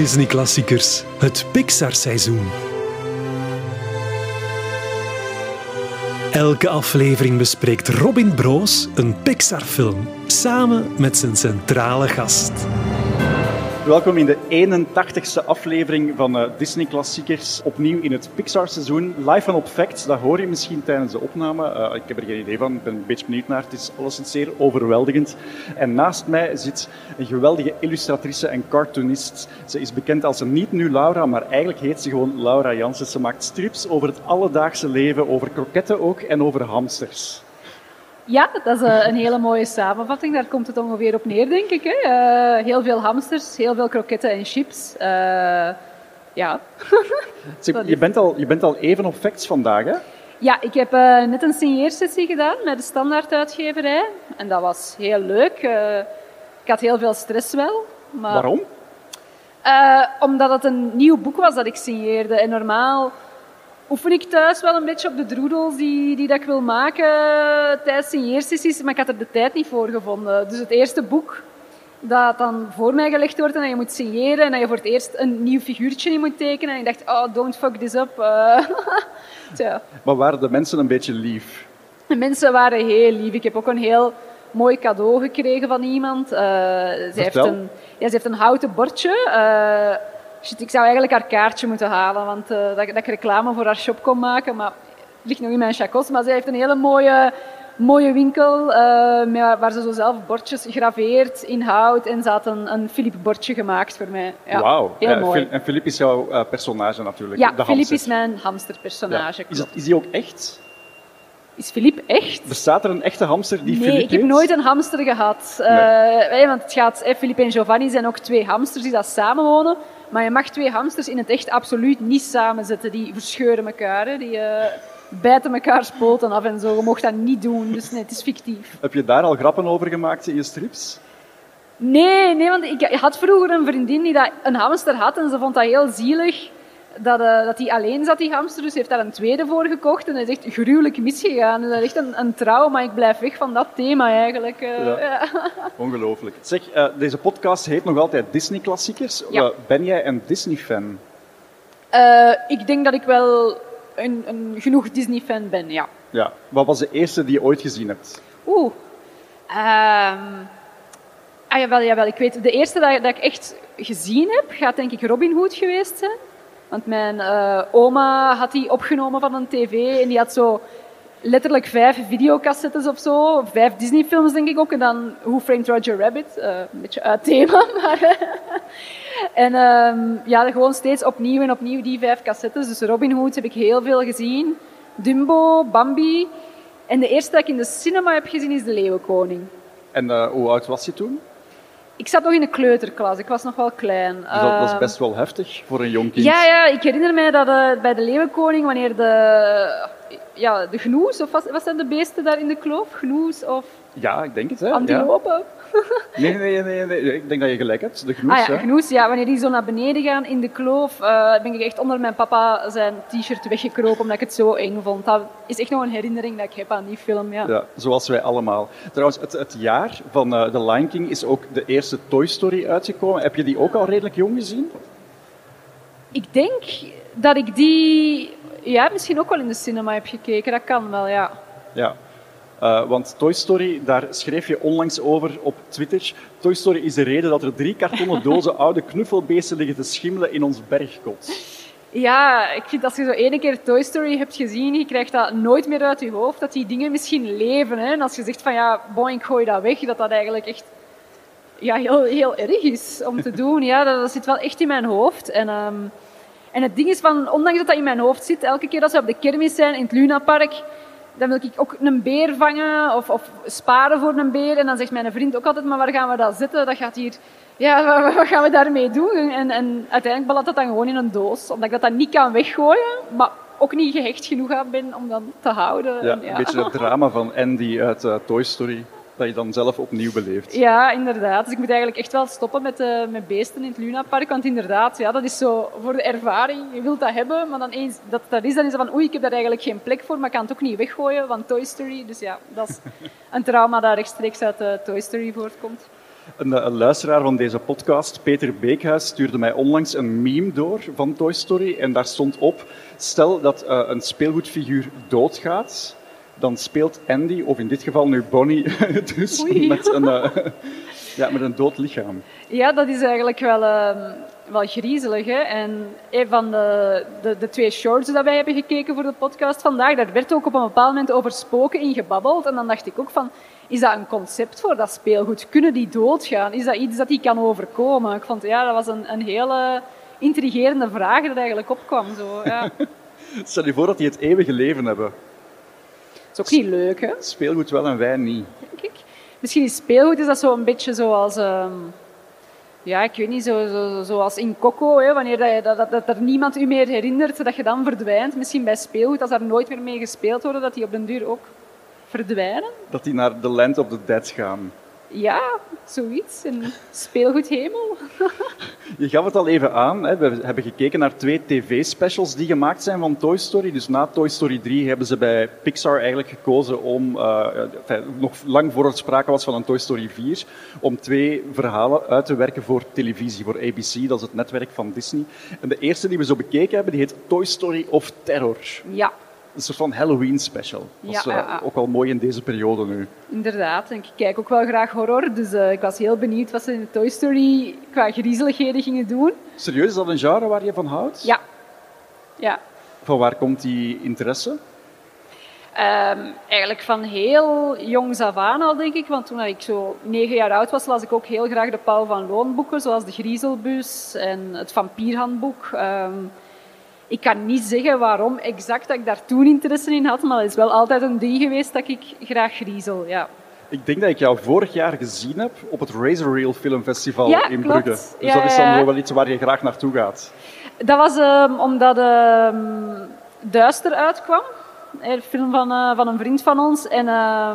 Disney-klassiekers, het Pixar-seizoen. Elke aflevering bespreekt Robin Broos een Pixar-film samen met zijn centrale gast. Welkom in de 81ste aflevering van uh, Disney Klassiekers. Opnieuw in het Pixar-seizoen. Live van op Facts, dat hoor je misschien tijdens de opname. Uh, ik heb er geen idee van, ik ben een beetje benieuwd naar. Het is alleszins zeer overweldigend. En naast mij zit een geweldige illustratrice en cartoonist. Ze is bekend als niet nu Laura, maar eigenlijk heet ze gewoon Laura Jansen. Ze maakt strips over het alledaagse leven, over kroketten ook en over hamsters. Ja, dat is eh, een hele mooie samenvatting. Daar komt het ongeveer op neer, denk ik. Hè? Uh, heel veel hamsters, heel veel kroketten en chips. Uh, ja. je, bent al, je bent al even op facts vandaag, hè? Ja, ik heb net een signeersessie gedaan met de standaarduitgeverij. En dat was heel leuk. ik had heel veel stress wel. Maar... Waarom? omdat het een nieuw boek was dat ik signeerde. En normaal oefen ik thuis wel een beetje op de droedels die, die dat ik wil maken tijdens signeersessies, maar ik had er de tijd niet voor gevonden. Dus het eerste boek dat dan voor mij gelegd wordt en dat je moet signeren en dat je voor het eerst een nieuw figuurtje in moet tekenen. En ik dacht, oh, don't fuck this up. Uh, Maar waren de mensen een beetje lief? De mensen waren heel lief. Ik heb ook een heel mooi cadeau gekregen van iemand. Uh, ze, heeft een, ja, ze heeft een houten bordje. Uh, Shit, ik zou eigenlijk haar kaartje moeten halen, want uh, dat, dat, ik reclame voor haar shop kon maken, maar het ligt nog in mijn chacos. Maar ze heeft een hele mooie, mooie winkel uh, met, waar ze zo zelf bordjes graveert in hout en ze had een, een Philip bordje gemaakt voor mij. Ja, Wauw. Heel ja, mooi. En Philip is jouw personage natuurlijk, Ja, de Philip hamster. is mijn hamsterpersonage. Ja. Is, dat, is die ook echt? Is Philip echt? Bestaat er een echte hamster die nee, Philip ik heb nooit een hamster gehad. Nee. Uh, want het gaat, eh, Philip en Giovanni zijn ook twee hamsters die dat samenwonen. Maar je mag twee hamsters in het echt absoluut niet samenzetten. Die verscheuren elkaar. Hè. Die uh, bijten elkaar poten af en zo. Je mocht dat niet doen. Dus nee, het is fictief. Heb je daar al grappen over gemaakt in je strips? Nee, nee, want ik had vroeger een vriendin die dat een hamster had en ze vond dat heel zielig dat, uh, dat die alleen zat, die hamster. Dus heeft daar een tweede voor gekocht en dat is echt gruwelijk misgegaan. Dus dat is echt een, een trauma. Ik blijf weg van dat thema eigenlijk. Uh, Ja. ja. Ongelooflijk. Zeg, uh, deze podcast heet nog altijd Disney Klassiekers. Ja. Ben jij een Disney-fan? Ik denk dat ik wel een, een genoeg Disney-fan ben, ja. Ja. Wat was de eerste die je ooit gezien hebt? Oeh. Um, ah, jawel, jawel. Ik weet, de eerste dat, dat ik echt gezien heb, gaat denk ik Robin Hood geweest zijn. Want mijn uh, oma had die opgenomen van een tv en die had zo letterlijk vijf videocassettes of zo. Vijf Disney-films denk ik ook. En dan Who Framed Roger Rabbit. Uh, een beetje uit thema, maar... en um, ja, gewoon steeds opnieuw en opnieuw die vijf cassettes. Dus Robin Hood heb ik heel veel gezien. Dumbo, Bambi. En de eerste dat ik in de cinema heb gezien is De Leeuwenkoning. En hoe oud was je toen? Ik zat nog in de kleuterklas, ik was nog wel klein. Dus dat was best wel heftig voor een jong kind. Ja, ja ik herinner mij dat uh, bij de Leeuwenkoning, wanneer de, ja, de gnoes, of wat, wat zijn de beesten daar in de kloof? Gnoes of Ja, ik denk het. Hè? antilopen? Ja. Nee, nee, nee, nee, ik denk dat je gelijk hebt. De gnoes, ah ja, hè? gnoes, ja. Wanneer die zo naar beneden gaan in de kloof, uh, ben ik echt onder mijn papa zijn t-shirt weggekropen omdat ik het zo eng vond. Dat is echt nog een herinnering dat ik heb aan die film, ja. Ja, zoals wij allemaal. Trouwens, het, het jaar van uh, The Lion King is ook de eerste Toy Story uitgekomen. Heb je die ook al redelijk jong gezien? Ik denk dat ik die ja, misschien ook wel in de cinema heb gekeken. Dat kan wel, ja. Ja. Uh, want Toy Story, daar schreef je onlangs over op Twitter. Toy Story is de reden dat er drie kartonnen dozen oude knuffelbeesten liggen te schimmelen in ons bergkot. Ja, ik vind als je zo ene keer Toy Story hebt gezien, je krijgt dat nooit meer uit je hoofd, dat die dingen misschien leven. Hè? En als je zegt van ja, boing, gooi dat weg, dat dat eigenlijk echt ja, heel, heel erg is om te doen. Ja, dat, dat zit wel echt in mijn hoofd. En, um, en het ding is van, ondanks dat dat in mijn hoofd zit, elke keer als we op de kermis zijn in het Lunapark, dan wil ik ook een beer vangen of, of, sparen voor een beer. En dan zegt mijn vriend ook altijd, maar waar gaan we dat zetten? Dat gaat hier... Ja, wat gaan we daarmee doen? En, en uiteindelijk belandt dat dan gewoon in een doos. Omdat ik dat dan niet kan weggooien, maar ook niet gehecht genoeg aan ben om dan te houden. Ja, en, ja. een beetje het drama van Andy uit uh, Toy Story, dat je dan zelf opnieuw beleeft. Ja, inderdaad. Dus ik moet eigenlijk echt wel stoppen met, uh, met beesten in het Lunapark. Want inderdaad, ja, dat is zo voor de ervaring. Je wilt dat hebben, maar dan eens dat dat is, dan is het van oei, ik heb daar eigenlijk geen plek voor, maar ik kan het ook niet weggooien van Toy Story. Dus ja, dat is een trauma dat rechtstreeks uit uh, Toy Story voortkomt. Een, een, luisteraar van deze podcast, Peter Beekhuis, stuurde mij onlangs een meme door van Toy Story. En daar stond op, stel dat uh, een speelgoedfiguur doodgaat, dan speelt Andy, of in dit geval nu Bonnie, dus met een, uh, ja, met een dood lichaam. Ja, dat is eigenlijk wel, uh, wel griezelig. Hè? En een van de, de, de, twee shorts dat wij hebben gekeken voor de podcast vandaag, daar werd ook op een bepaald moment over spoken in gebabbeld. En dan dacht ik ook van, is dat een concept voor dat speelgoed? Kunnen die doodgaan? Is dat iets dat die kan overkomen? Ik vond, ja, dat was een, een hele intrigerende vraag dat eigenlijk opkwam. Zo, ja. Stel je voor dat die het eeuwige leven hebben. Dat is ook niet leuk, hè? Speelgoed wel en wij niet. Denk ik. Misschien is speelgoed is dat zo een beetje zoals... Um, ja, ik weet niet, zo, zo, zoals in Coco, hè, wanneer dat, dat, dat, er niemand u meer herinnert, dat je dan verdwijnt. Misschien bij speelgoed, als er nooit meer mee gespeeld wordt, dat die op den duur ook verdwijnen. Dat die naar de Land of the Dead gaan. Ja, zoiets. Een speelgoedhemel. Je gaf het al even aan. Hè. We hebben gekeken naar twee tv-specials die gemaakt zijn van Toy Story. Dus na Toy Story 3 hebben ze bij Pixar eigenlijk gekozen om, uh, nog lang voor het sprake was van een Toy Story 4, om twee verhalen uit te werken voor televisie, voor ABC. Dat is het netwerk van Disney. En de eerste die we zo bekeken hebben, die heet Toy Story of Terror. Ja, een soort van Halloween special. Dat is uh, ook wel mooi in deze periode nu. Inderdaad, en ik kijk ook wel graag horror, dus uh, ik was heel benieuwd wat ze in Toy Story qua griezeligheden gingen doen. Serieus, is dat een genre waar je van houdt? Ja. ja. Van waar komt die interesse? Um, eigenlijk van heel jongs af aan al, denk ik. Want toen ik zo negen jaar oud was, las ik ook heel graag de Paul van Loon boeken, zoals De Griezelbus en Het Vampierhandboek. Um, ik kan niet zeggen waarom exact dat ik daar toen interesse in had, maar het is wel altijd een ding geweest dat ik graag griezel. Ja. Ik denk dat ik jou vorig jaar gezien heb op het Razor Reel Filmfestival ja, in klopt. Brugge. Dus ja, dat is dan wel iets waar je graag naartoe gaat. Dat was um, omdat um, Duister uitkwam. Een film van, uh, van een vriend van ons. En uh,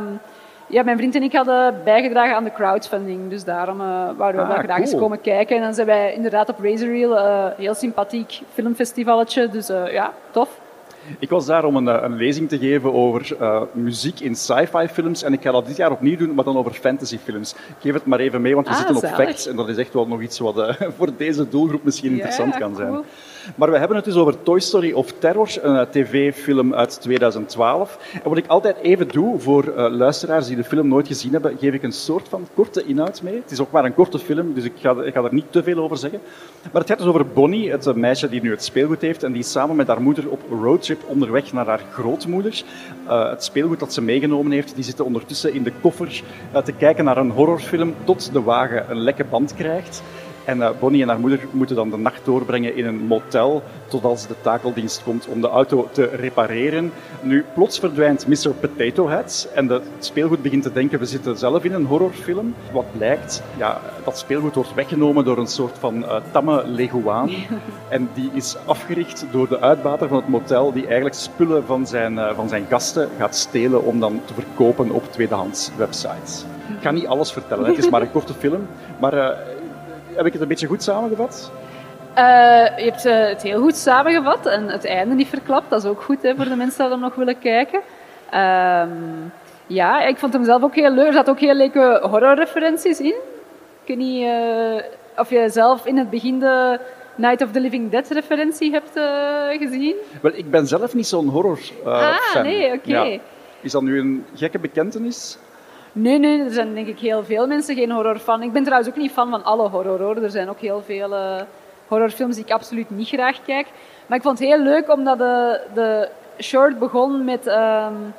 ja, mijn vriend en ik hadden bijgedragen aan de crowdfunding. Dus daarom uh, wouden we ah, wel graag cool. eens komen kijken. En dan zijn wij inderdaad op Razor Reel. Uh, heel sympathiek filmfestivalletje. Dus uh, ja, tof. Ik was daar om een, een lezing te geven over muziek in sci-fi films. En ik ga dat dit jaar opnieuw doen, maar dan over fantasyfilms. Ik geef het maar even mee, want we ah, zitten op zalig. facts. En dat is echt wel nog iets wat voor deze doelgroep misschien interessant kan cool. zijn. Maar we hebben het dus over Toy Story of Terror, een tv-film uit 2012. En wat ik altijd even doe voor uh, luisteraars die de film nooit gezien hebben, geef ik een soort van korte inhoud mee. Het is ook maar een korte film, dus ik ga, ik ga er niet te veel over zeggen. Maar het gaat dus over Bonnie, het meisje die nu het speelgoed heeft en die samen met haar moeder op roadtrip onderweg naar haar grootmoeder. Uh, het speelgoed dat ze meegenomen heeft, die zitten ondertussen in de koffer te kijken naar een horrorfilm tot de wagen een lekke band krijgt. En uh, Bonnie en haar moeder moeten dan de nacht doorbrengen in een motel, tot als de takeldienst komt om de auto te repareren. Nu, plots verdwijnt Mr. Potato Head en de, het speelgoed begint te denken, we zitten zelf in een horrorfilm. Wat blijkt, ja, dat speelgoed wordt weggenomen door een soort van uh, tamme leguaan. en die is afgericht door de uitbater van het motel, die eigenlijk spullen van zijn, uh, van zijn gasten gaat stelen om dan te verkopen op tweedehands websites. Ik ga niet alles vertellen, het is maar een korte film, maar heb ik het een beetje goed samengevat? Uh, je hebt uh, het heel goed samengevat en het einde niet verklapt. Dat is ook goed hè, voor de mensen die er nog willen kijken. Uh, ja, ik vond hem zelf ook heel leuk. Er zaten ook heel leuke horrorreferenties in. Ik weet niet uh, of je zelf in het begin de Night of the Living Dead referentie hebt gezien. Wel, ik ben zelf niet zo'n horror ah, fan. nee, oké. Okay. Ja. Is dat nu een gekke bekentenis? Nee, nee, er zijn denk ik heel veel mensen geen horror fan. Ik ben trouwens ook niet fan van alle horror hoor. Er zijn ook heel veel uh, horrorfilms die ik absoluut niet graag kijk. Maar ik vond het heel leuk omdat de, de short begon met um,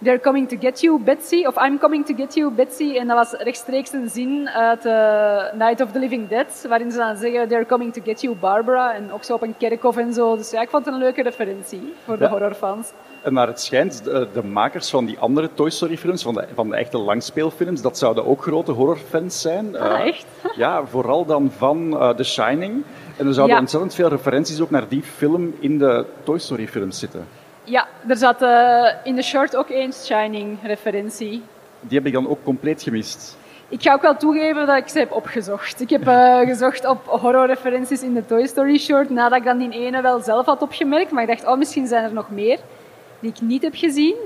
They're coming to get you, Betsy. Of I'm coming to get you, Betsy. En dat was rechtstreeks een zin uit uh, Night of the Living Dead. Waarin ze dan zeggen They're coming to get you, Barbara. En ook zo op een kerkhof en zo. Dus ja, ik vond het een leuke referentie voor de ja. horrorfans. En naar het schijnt, de, de, makers van die andere Toy Story films, van de, van de echte langspeelfilms, dat zouden ook grote horrorfans zijn. Ah, uh, echt? ja, vooral dan van uh, The Shining. En er zouden ja. ontzettend veel referenties ook naar die film in de Toy Story films zitten. Ja, er zat uh, in de short ook één Shining-referentie. Die heb ik dan ook compleet gemist. Ik ga ook wel toegeven dat ik ze heb opgezocht. Ik heb uh, gezocht op horrorreferenties in de Toy Story short, nadat ik dan die ene wel zelf had opgemerkt. Maar ik dacht, oh, misschien zijn er nog meer die ik niet heb gezien.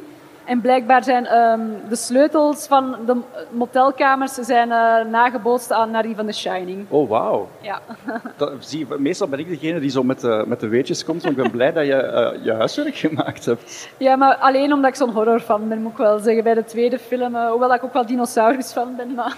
En blijkbaar zijn ehm, de sleutels van de motelkamers zijn, uh, nagebootst aan, naar die van The Shining. Oh, wauw. Ja. Dat, zie, meestal ben ik degene die zo met de, met de weetjes komt. ik ben blij dat je uh, je huiswerk gemaakt hebt. Ja, maar alleen omdat ik zo'n horrorfan ben, moet ik wel zeggen. Bij de tweede film, uh, hoewel ik ook wel dinosaurusfan ben. Maar...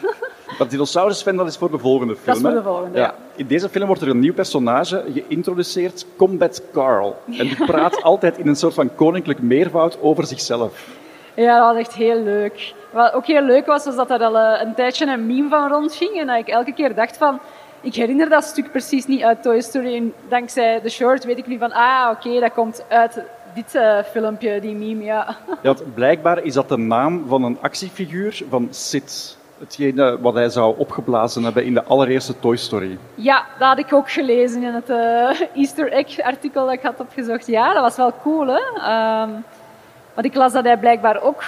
Dat dinosaurusfan, dat is voor de volgende film. Dat is voor de volgende, ja. In deze film wordt er een nieuw personage geïntroduceerd, Combat Carl. En die praat altijd in een soort van koninklijk meervoud over zichzelf. Ja, dat was echt heel leuk. Wat ook heel leuk was, was dat er al eh, een tijdje een meme van rondging. En dat ik elke keer dacht van... Ik herinner dat stuk precies niet uit Toy Story. En dankzij de short weet ik nu van... Ah, oké, dat komt uit dit uh, filmpje, die meme, ja. ja blijkbaar is dat de naam van een actiefiguur van Sid. Hetgene wat hij zou opgeblazen hebben in de allereerste Toy Story. Ja, dat had ik ook gelezen in het uh, Easter egg artikel dat ik had opgezocht. Ja, dat was wel cool, hè. Um, want ik las dat hij blijkbaar ook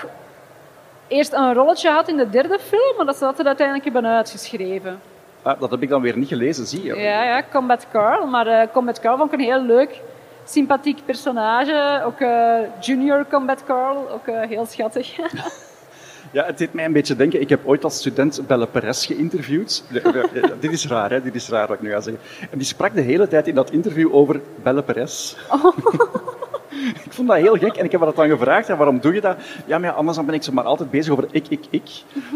eerst een rolletje had in de derde film, maar dat ze dat er uiteindelijk hebben uitgeschreven. Ah, dat heb ik dan weer niet gelezen, zie je. Ja, ja Combat Carl. Maar uh, Combat Carl vond ik een heel leuk, sympathiek personage. Ook uh, Junior Combat Carl, ook heel schattig. Ja, het deed mij een beetje denken. Ik heb ooit als student Belle Perez geïnterviewd. dit is raar, hè? Dit is raar wat ik nu ga zeggen. En die sprak de hele tijd in dat interview over Belle Perez. Oh. ik vond dat heel gek en ik heb dat dan gevraagd. Ja, waarom doe je dat? Ja, maar ja, anders dan ben ik zo maar altijd bezig over ik, ik, ik.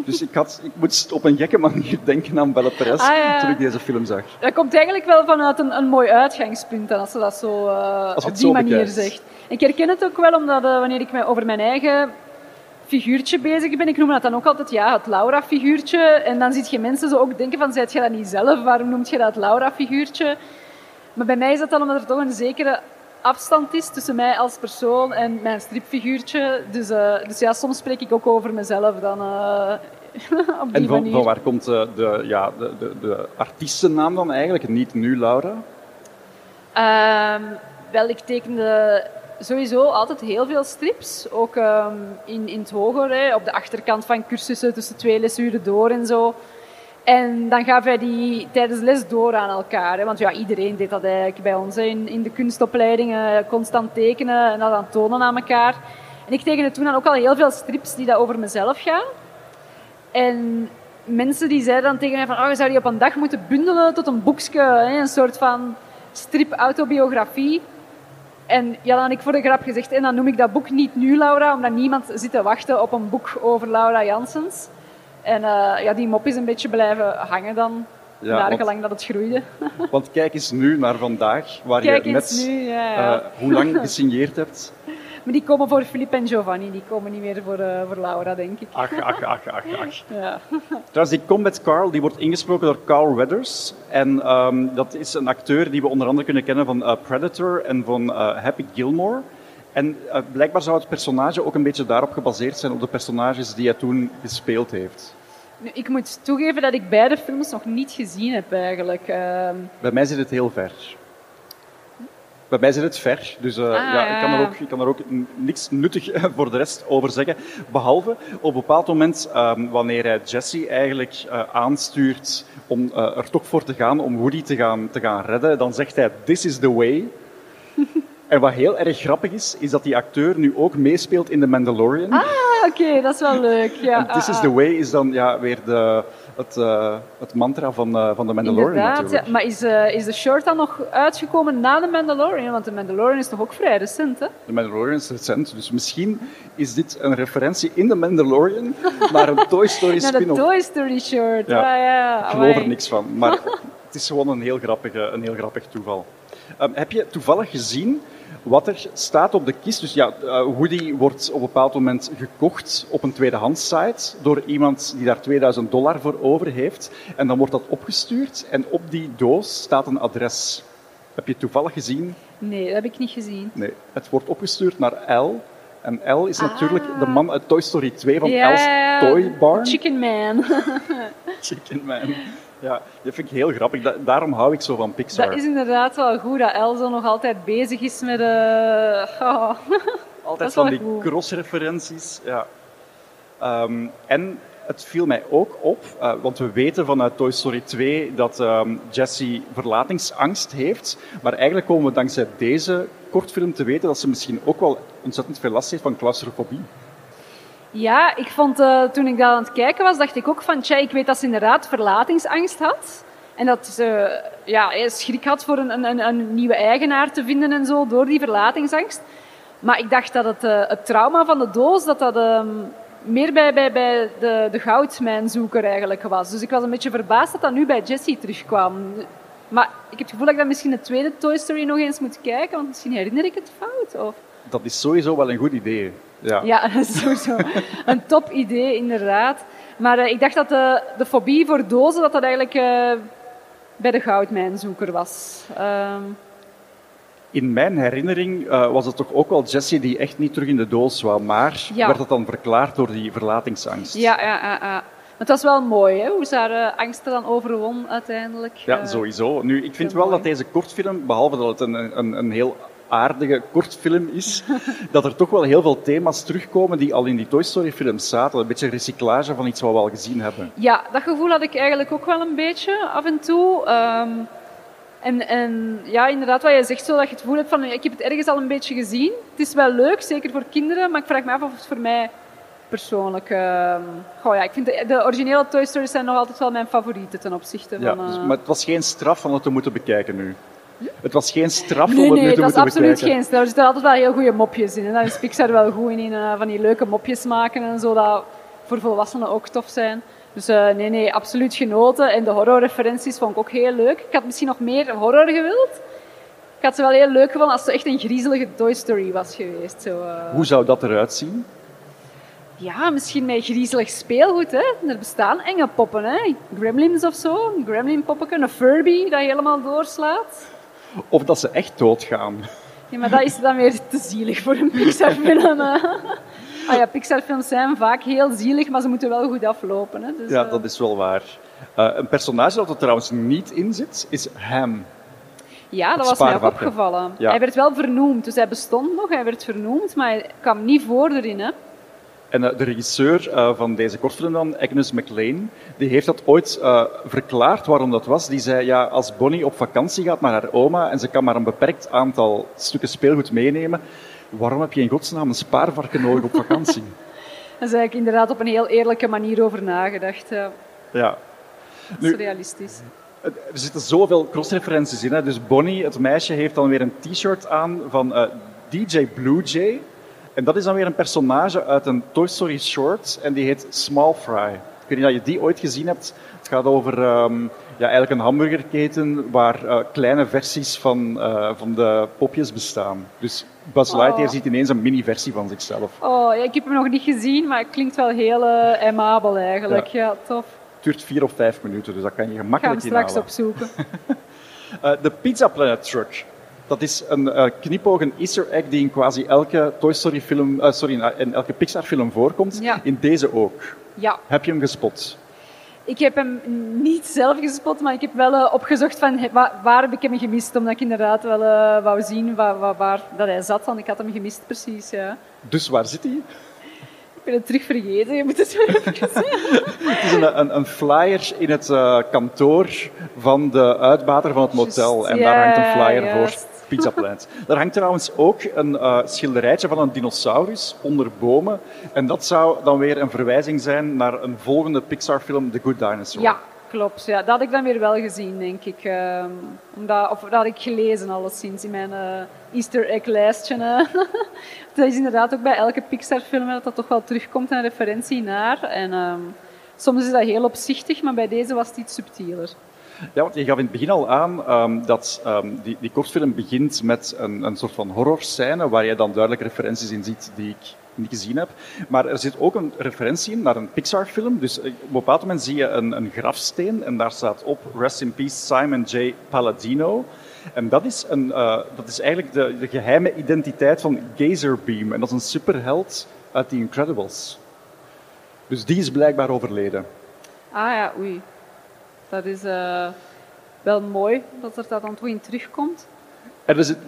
Dus ik, had, ik moest op een gekke manier denken aan Belle Perez ah, toen ik deze film zag. Dat komt eigenlijk wel vanuit een, een mooi uitgangspunt als ze dat zo uh, op die manier zegt. Ik herken het ook wel omdat uh, wanneer ik mij over mijn eigen figuurtje bezig ben. Ik noem dat dan ook altijd ja, het Laura-figuurtje. En dan zie je mensen zo ook denken van, zijt je dat niet zelf? Waarom noemt je dat Laura-figuurtje? Maar bij mij is dat dan omdat er toch een zekere afstand is tussen mij als persoon en mijn stripfiguurtje. Dus, uh, dus ja, soms spreek ik ook over mezelf dan uh, op die en van, manier. van waar komt uh, de, ja, de, de, de artiestennaam dan eigenlijk? Niet nu, Laura? Um, wel, ik tekende sowieso altijd heel veel strips. Ook um, in, in het hoger, op de achterkant van cursussen tussen twee lesuren door en zo. En dan gaven wij die tijdens les door aan elkaar. Want ja, iedereen deed dat eigenlijk bij ons. In, in de kunstopleidingen constant tekenen en dat dan tonen aan elkaar. En ik tekende toen dan ook al heel veel strips die dat over mezelf gaan. En mensen die zeiden dan tegen mij van, oh, je zou die op een dag moeten bundelen tot een boekje. Hè. Een soort van strip-autobiografie. En ja, dan had ik voor de grap gezegd, en dan noem ik dat boek niet nu Laura, omdat niemand zit te wachten op een boek over Laura Janssens. En uh, ja, die mop is een beetje blijven hangen dan, ja, naar gelang dat het groeide. Want kijk eens nu naar vandaag, waar kijk je net nu, ja, ja. Uh, hoe lang gesigneerd hebt. Maar die komen voor Filip en Giovanni, die komen niet meer voor, uh, voor Laura, denk ik. Ach, ach, ach, ach, ach. Ja. Trouwens, die Combat Carl die wordt ingesproken door Carl Weathers. En um, dat is een acteur die we onder andere kunnen kennen van uh, Predator en van uh, Happy Gilmore. En uh, blijkbaar zou het personage ook een beetje daarop gebaseerd zijn, op de personages die hij toen gespeeld heeft. Nu, ik moet toegeven dat ik beide films nog niet gezien heb eigenlijk. Ehm. Bij mij zit het heel ver. Bij mij zit het ver, dus uh, ja, ik, kan er ook, ik kan er ook niks nuttig voor de rest over zeggen. Behalve op een bepaald moment, um, wanneer hij Jesse eigenlijk uh, aanstuurt om uh, er toch voor te gaan, om Woody te gaan, te gaan redden, dan zegt hij, this is the way. en wat heel erg grappig is, is dat die acteur nu ook meespeelt in The Mandalorian. Ah, oké, dat is wel leuk. Ja. En This is ah, the ah. way is dan ja, weer de, het, uh, het mantra van, uh, van de Mandalorian Inderdaad, ja. Maar is, uh, is de short dan nog uitgekomen na de Mandalorian? Want de Mandalorian is toch ook vrij recent, hè? De Mandalorian is recent, dus misschien is dit een referentie in de Mandalorian naar een Toy Story spin-off. Naar de Toy Story short, ja. Ah, ja. Ik geloof er niks van, maar het is gewoon een heel, grappige, een heel grappig toeval. Um, heb je toevallig gezien wat er staat op de kist. Dus ja, Woody wordt op een bepaald moment gekocht op een tweedehands site door iemand die daar 2000 dollar voor over heeft. En dan wordt dat opgestuurd en op die doos staat een adres. Heb je het toevallig gezien? Nee, dat heb ik niet gezien. Nee, het wordt opgestuurd naar L. En L is natuurlijk de man uit Toy Story 2 van yeah, L's Toy Barn. Chicken Man. Chicken Man. Ja, dat vind ik heel grappig. daarom hou ik zo van Pixar. Dat is inderdaad wel goed, dat Elzo nog altijd bezig is met... Uh... Oh. Altijd van die cross-referenties. Ja. Um, en het viel mij ook op, uh, want we weten vanuit Toy Story 2 dat um, Jessie verlatingsangst heeft. Maar eigenlijk komen we dankzij deze kortfilm te weten dat ze misschien ook wel ontzettend veel last heeft van claustrofobie. Ja, ik vond, uh, toen ik dat aan het kijken was, dacht ik ook van, tja, ik weet dat ze inderdaad verlatingsangst had. En dat ze ja, schrik had voor een, een, een nieuwe eigenaar te vinden en zo, door die verlatingsangst. Maar ik dacht dat het, uh, het trauma van de doos, dat dat um, meer bij, bij, bij de, de goudmijnzoeker eigenlijk was. Dus ik was een beetje verbaasd dat dat nu bij Jessie terugkwam. Maar ik heb het gevoel dat ik dan misschien de tweede Toy Story nog eens moet kijken, want misschien herinner ik het fout. Of... Dat is sowieso wel een goed idee. Ja, ja dat is sowieso een top idee, inderdaad. Maar uh, ik dacht dat de, de fobie voor dozen, dat dat eigenlijk uh, bij de goudmijnzoeker was. Um... In mijn herinnering was het toch ook wel Jessie die echt niet terug in de doos wou, maar ja. werd het dan verklaard door die verlatingsangst. Ja, ja, ja. ja. Het was wel mooi, hè, hoe ze haar angsten dan overwon uiteindelijk. Ja, sowieso. Nu, ik vind wel mooi. dat deze kortfilm, behalve dat het een, een, een heel aardige kortfilm is, dat er toch wel heel veel thema's terugkomen die al in die Toy Story films zaten. Een beetje recyclage van iets wat we al gezien hebben. Ja, dat gevoel had ik eigenlijk ook wel een beetje af en toe. Um, en, en, ja, inderdaad, wat je zegt, zo dat je het gevoel hebt van, ik heb het ergens al een beetje gezien. Het is wel leuk, zeker voor kinderen, maar ik vraag me af of het voor mij persoonlijk... Uh, goh, ja, ik vind de, de, originele Toy Stories zijn nog altijd wel mijn favorieten ten opzichte van... Ja, dus, maar het was geen straf om het te moeten bekijken nu. Het was geen straf nee, om het nee, nu te moeten bekijken. Nee, dat is absoluut geen straf. Er zitten altijd wel heel goede mopjes in. En daar is Pixar wel goed in, uh, van die leuke mopjes maken en zo, dat voor volwassenen ook tof zijn. Dus uh, nee, nee, absoluut genoten. En de horrorreferenties vond ik ook heel leuk. Ik had misschien nog meer horror gewild. Ik had ze wel heel leuk gevonden als het echt een griezelige Toy Story was geweest. Zo, uh... Hoe zou dat eruit zien? Ja, misschien met griezelig speelgoed. Hè. Er bestaan enge poppen. Hè. Gremlins of zo. Een gremlin poppetje. Een Furby dat helemaal doorslaat. Of dat ze echt doodgaan. Ja, maar dat is dan weer te zielig voor een Pixar-film. Ah ja, Pixar-films zijn vaak heel zielig, maar ze moeten wel goed aflopen. Hè. Dus, ja, uh... dat is wel waar. Uh, een personage dat er trouwens niet in zit, is Ham. Ja, dat was mij ook opgevallen. Ja. Hij werd wel vernoemd, dus hij bestond nog, hij werd vernoemd, maar hij kwam niet voor erin. Hè. En uh, de regisseur uh, van deze kortfilm dan, Agnes McLean, die heeft dat ooit uh, verklaard waarom dat was. Die zei, ja, als Bonnie op vakantie gaat naar haar oma en ze kan maar een beperkt aantal stukken speelgoed meenemen, waarom heb je in godsnaam een spaarvarken nodig op vakantie? Daar is eigenlijk inderdaad op een heel eerlijke manier over nagedacht. Ja. ja. Dat is nu, realistisch. Er zitten zoveel crossreferenties in. Hè. Dus Bonnie, het meisje, heeft dan weer een t-shirt aan van uh, DJ Blue Jay. En dat is dan weer een personage uit een Toy Story short en die heet Small Fry. Ik weet niet of je die ooit gezien hebt. Het gaat over um, ja, eigenlijk een hamburgerketen waar uh, kleine versies van, uh, van de popjes bestaan. Dus Buzz Lightyear oh. ziet ineens een mini-versie van zichzelf. Oh, ja, ik heb hem nog niet gezien, maar het klinkt wel heel uh, aimabel eigenlijk. Ja. ja. tof. Het duurt vier of vijf minuten, dus dat kan je gemakkelijk inhalen. Ik ga hem straks opzoeken. de Pizza Planet Truck. Dat is een uh, knipoog, een easter egg die in quasi elke Toy Story film, uh, sorry, in elke Pixar film voorkomt. Ja. In deze ook. Ja. Heb je hem gespot? Ik heb hem niet zelf gespot, maar ik heb wel uh, opgezocht van waar, waar, heb ik hem gemist, omdat ik inderdaad wel wou zien waar, waar, waar, dat hij zat. Want ik had hem gemist precies, ja. Dus waar zit hij? Ik ben het terug vergeten, je moet het zo even Het is een, een, een, flyer in het uh, kantoor van de uitbater van het motel. Just, en daar hangt een flyer juist. voor Pizza Planet. Daar hangt trouwens ook een uh, schilderijtje van een dinosaurus onder bomen. En dat zou dan weer een verwijzing zijn naar een volgende Pixar-film, The Good Dinosaur. Ja, klopt. Ja, dat had ik dan weer wel gezien, denk ik. Uh, omdat, of dat had ik gelezen alleszins in mijn uh, Easter egg-lijstje. dat is inderdaad ook bij elke Pixar-film dat dat toch wel terugkomt, een referentie naar. En um, soms is dat heel opzichtig, maar bij deze was het iets subtieler. Ja, want je gaf in het begin al aan um, dat um, die, die kortfilm begint met een, een soort van horrorscène waar je dan duidelijk referenties in ziet die ik niet gezien heb. Maar er zit ook een referentie in naar een Pixar-film. Dus op een bepaald moment zie je een, een grafsteen en daar staat op Rest in Peace Simon J. Palladino. En dat is, een, uh, dat is eigenlijk de, de geheime identiteit van Gazerbeam. En dat is een superheld uit The Incredibles. Dus die is blijkbaar overleden. Ah ja, oei. Dat is uh, wel mooi dat er dat dan toch in terugkomt. Er zit,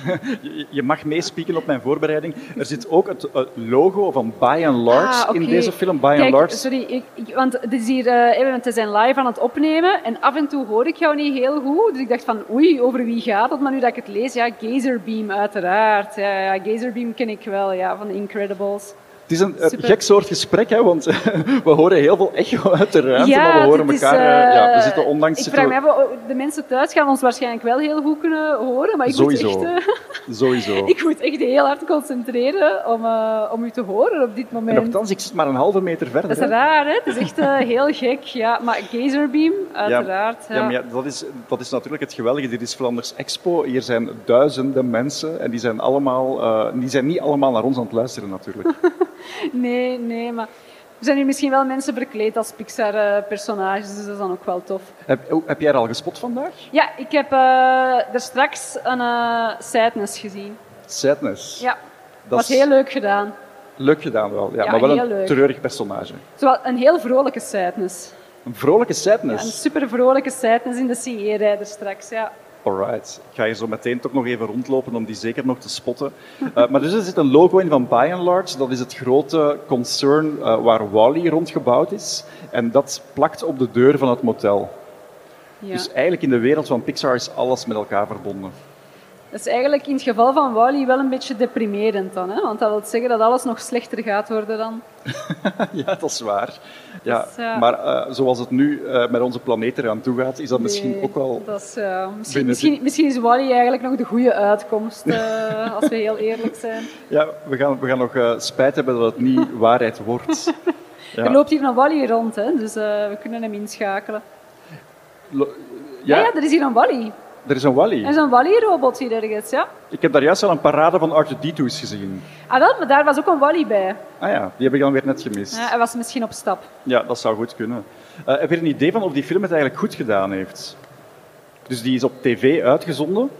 je mag meespieken op mijn voorbereiding. Er zit ook het logo van By and Large ah, okay. in deze film. By Kijk, and Large. Sorry, ik, ik, want het is hier, uh, we zijn live aan het opnemen en af en toe hoor ik jou niet heel goed. Dus ik dacht van, oei, over wie gaat het? Maar nu dat ik het lees, ja, Gazerbeam uiteraard. Ja, ja, Gazerbeam ken ik wel, ja, van The Incredibles. Het is een eh, Super. gek soort gesprek, hè, want we horen heel veel echo uit de ruimte, maar we horen dit is, elkaar... eh, ja, we eh, zitten onlangs... Ik zitten vraag we- af, de mensen thuis gaan ons waarschijnlijk wel heel goed kunnen horen, maar ik Sowieso. moet echt... eh, Sowieso. ik moet echt heel hard concentreren om, eh, om u te horen op dit En moment. nogthans, ik zit maar een halve meter verder. Dat is hè. raar, hè? Het is echt eh, heel gek. Ja, maar Gazerbeam, uiteraard. Ja, maar ja, dat, is, dat is natuurlijk het geweldige. Dit is Vlaanders Expo. Hier zijn duizenden mensen en die zijn, allemaal, eh, die zijn niet allemaal naar ons aan het luisteren natuurlijk. Nee, nee, maar er zijn hier misschien wel mensen verkleed als Pixar-personages, dus dat is dan ook wel tof. heb, oh, heb jij er al gespot vandaag? Ja, ik heb eh er straks een uh, Sadness gezien. Sadness. Ja, dat was is heel leuk gedaan. leuk gedaan wel. Ja, Ja, maar wel een leuk. treurig personage. Zowel een heel vrolijke Sadness. Een vrolijke Ja, een sadness. super vrolijke Sadness in de CE-rijder straks, ja. Alright. Ik ga hier zo meteen toch nog even rondlopen om die zeker nog te spotten. Eh, maar dus er zit een logo in van By and Large. Dat is het grote concern eh, waar Wally rondgebouwd is. En dat plakt op de deur van het motel. ja. Dus eigenlijk in de wereld van Pixar is alles met elkaar verbonden. Dat is eigenlijk in het geval van Wally wel een beetje deprimerend dan, hè? want dat wil zeggen dat alles nog slechter gaat worden dan. ja, dat is waar. Ja, Dus. Maar eh, zoals het nu eh, met onze planeet eraan toe gaat, is dat misschien ook wel... Dat is, misschien, misschien, misschien is Wally eigenlijk nog de goede uitkomst, eh, als we heel eerlijk zijn. Ja, we gaan, we gaan nog spijt hebben dat het niet waarheid wordt. Ja. Er loopt hier een Wally rond, hè, dus we kunnen hem inschakelen. Lo- Ja, ja, ja, er is hier een Wally. Er is een Wally. Er is een Wally-robot hier ergens, ja. Ik heb daar juist al een parade van R2-D2's gezien. Ah wel, maar daar was ook een Wally bij. Ah ja, die heb ik dan weer net gemist. Ja, hij was misschien op stap. Ja, dat zou goed kunnen. Eh, heb je een idee van of die film het eigenlijk goed gedaan heeft? Dus die is op tv uitgezonden.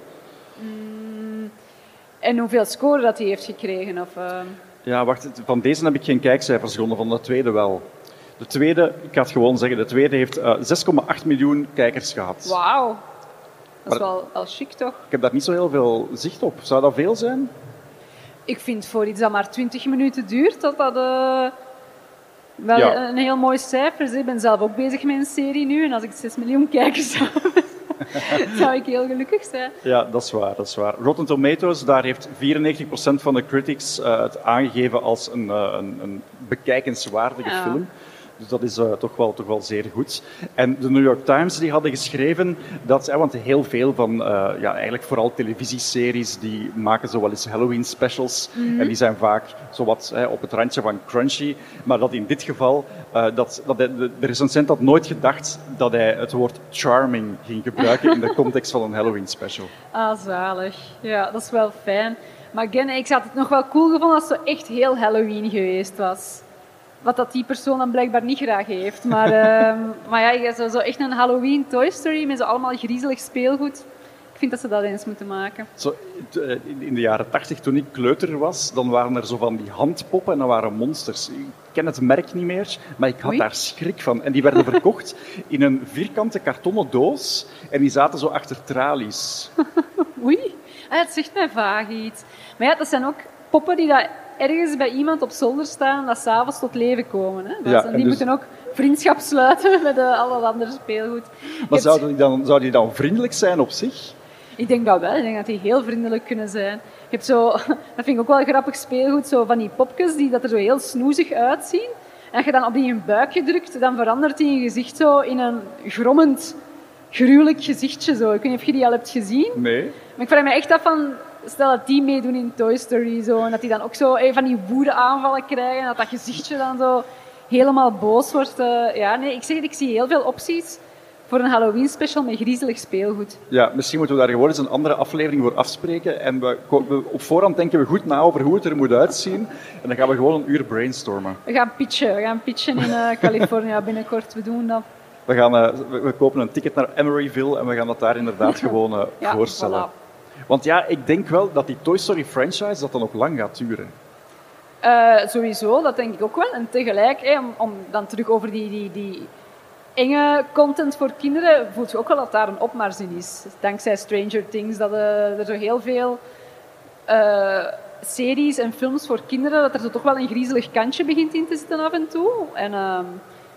En hoeveel score dat hij heeft gekregen. Of, eh, Ja, wacht, van deze heb ik geen kijkcijfers gevonden, van de tweede wel. De tweede, ik ga het gewoon zeggen, de tweede heeft eh, 6,8 miljoen kijkers gehad. Wauw. Dat is wel, wel chic, toch? Ik heb daar niet zo heel veel zicht op. Zou dat veel zijn? Ik vind voor iets dat maar 20 minuten duurt, dat dat eh, wel Ja. een heel mooi cijfer is. Ik ben zelf ook bezig met een serie nu en als ik 6 miljoen kijkers zou zou ik heel gelukkig zijn. Ja, dat is waar. Dat is waar. Rotten Tomatoes, daar heeft 94% van de critics eh, het aangegeven als een, eh, een, een bekijkenswaardige Ja. film. Dus dat is eh, toch, wel, toch wel zeer goed. En de New York Times die hadden geschreven dat, eh, want heel veel van, eh, ja, eigenlijk vooral televisieseries, die maken zo wel eens Halloween specials. En die zijn vaak zowat eh, op het randje van crunchy. Maar dat in dit geval, eh, dat, dat de, de recensent had nooit gedacht dat hij het woord charming ging gebruiken in de context van een Halloween special. Ah, zalig. Ja, dat is wel fijn. Maar again, ik had het nog wel cool gevonden als het zo echt heel Halloween geweest was. Wat dat die persoon dan blijkbaar niet graag heeft. Maar, ehm, maar ja, je zou zo echt een Halloween Toy Story met zo allemaal griezelig speelgoed. Ik vind dat ze dat eens moeten maken. Zo, eh, in de jaren tachtig, toen ik kleuter was, dan waren er zo van die handpoppen en dat waren monsters. Ik ken het merk niet meer, maar ik had Oei. daar schrik van. En die werden verkocht in een vierkante kartonnen doos en die zaten zo achter tralies. Oei, ah, het zegt mij vaag iets. Maar ja, dat zijn ook poppen die dat ergens bij iemand op zolder staan, dat s'avonds tot leven komen. Hè? Ja, en die dus- moeten ook vriendschap sluiten met alle andere speelgoed. Je Maar hebt- zouden die, dan, zouden die dan vriendelijk zijn op zich? Ik denk dat wel. Ik denk dat die heel vriendelijk kunnen zijn. Je hebt zo, dat vind ik ook wel grappig speelgoed, zo van die popjes die dat er zo heel snoezig uitzien. En als je dan op die in buikje drukt, dan verandert die in gezicht zo in een grommend, gruwelijk gezichtje. Zo. Ik weet niet of je die al hebt gezien. Nee. Maar ik vraag me echt af van, stel dat die meedoen in Toy Story zo, en dat die dan ook zo eh, van die woede aanvallen krijgen en dat dat gezichtje dan zo helemaal boos wordt. eh. ja, nee, ik zeg het, ik zie heel veel opties voor een Halloween special met griezelig speelgoed. Ja, misschien moeten we daar gewoon eens een andere aflevering voor afspreken. En we, we- op voorhand denken we goed na over hoe het er moet uitzien. En dan gaan we gewoon een uur brainstormen. We gaan pitchen, we gaan pitchen in eh California binnenkort. We doen dat. We, gaan, eh, we, we kopen een ticket naar Emeryville en we gaan dat daar inderdaad gewoon Ja, voorstellen. voilà. Want ja, ik denk wel dat die Toy Story franchise dat dan nog lang gaat duren. Eh, sowieso, dat denk ik ook wel. En tegelijk, om, om dan terug over die, die, die enge content voor kinderen, voelt je ook wel dat daar een opmars in is. Dankzij Stranger Things, dat eh, er zo heel veel eh, series en films voor kinderen, dat er zo toch wel een griezelig kantje begint in te zitten af en toe. En, ehm,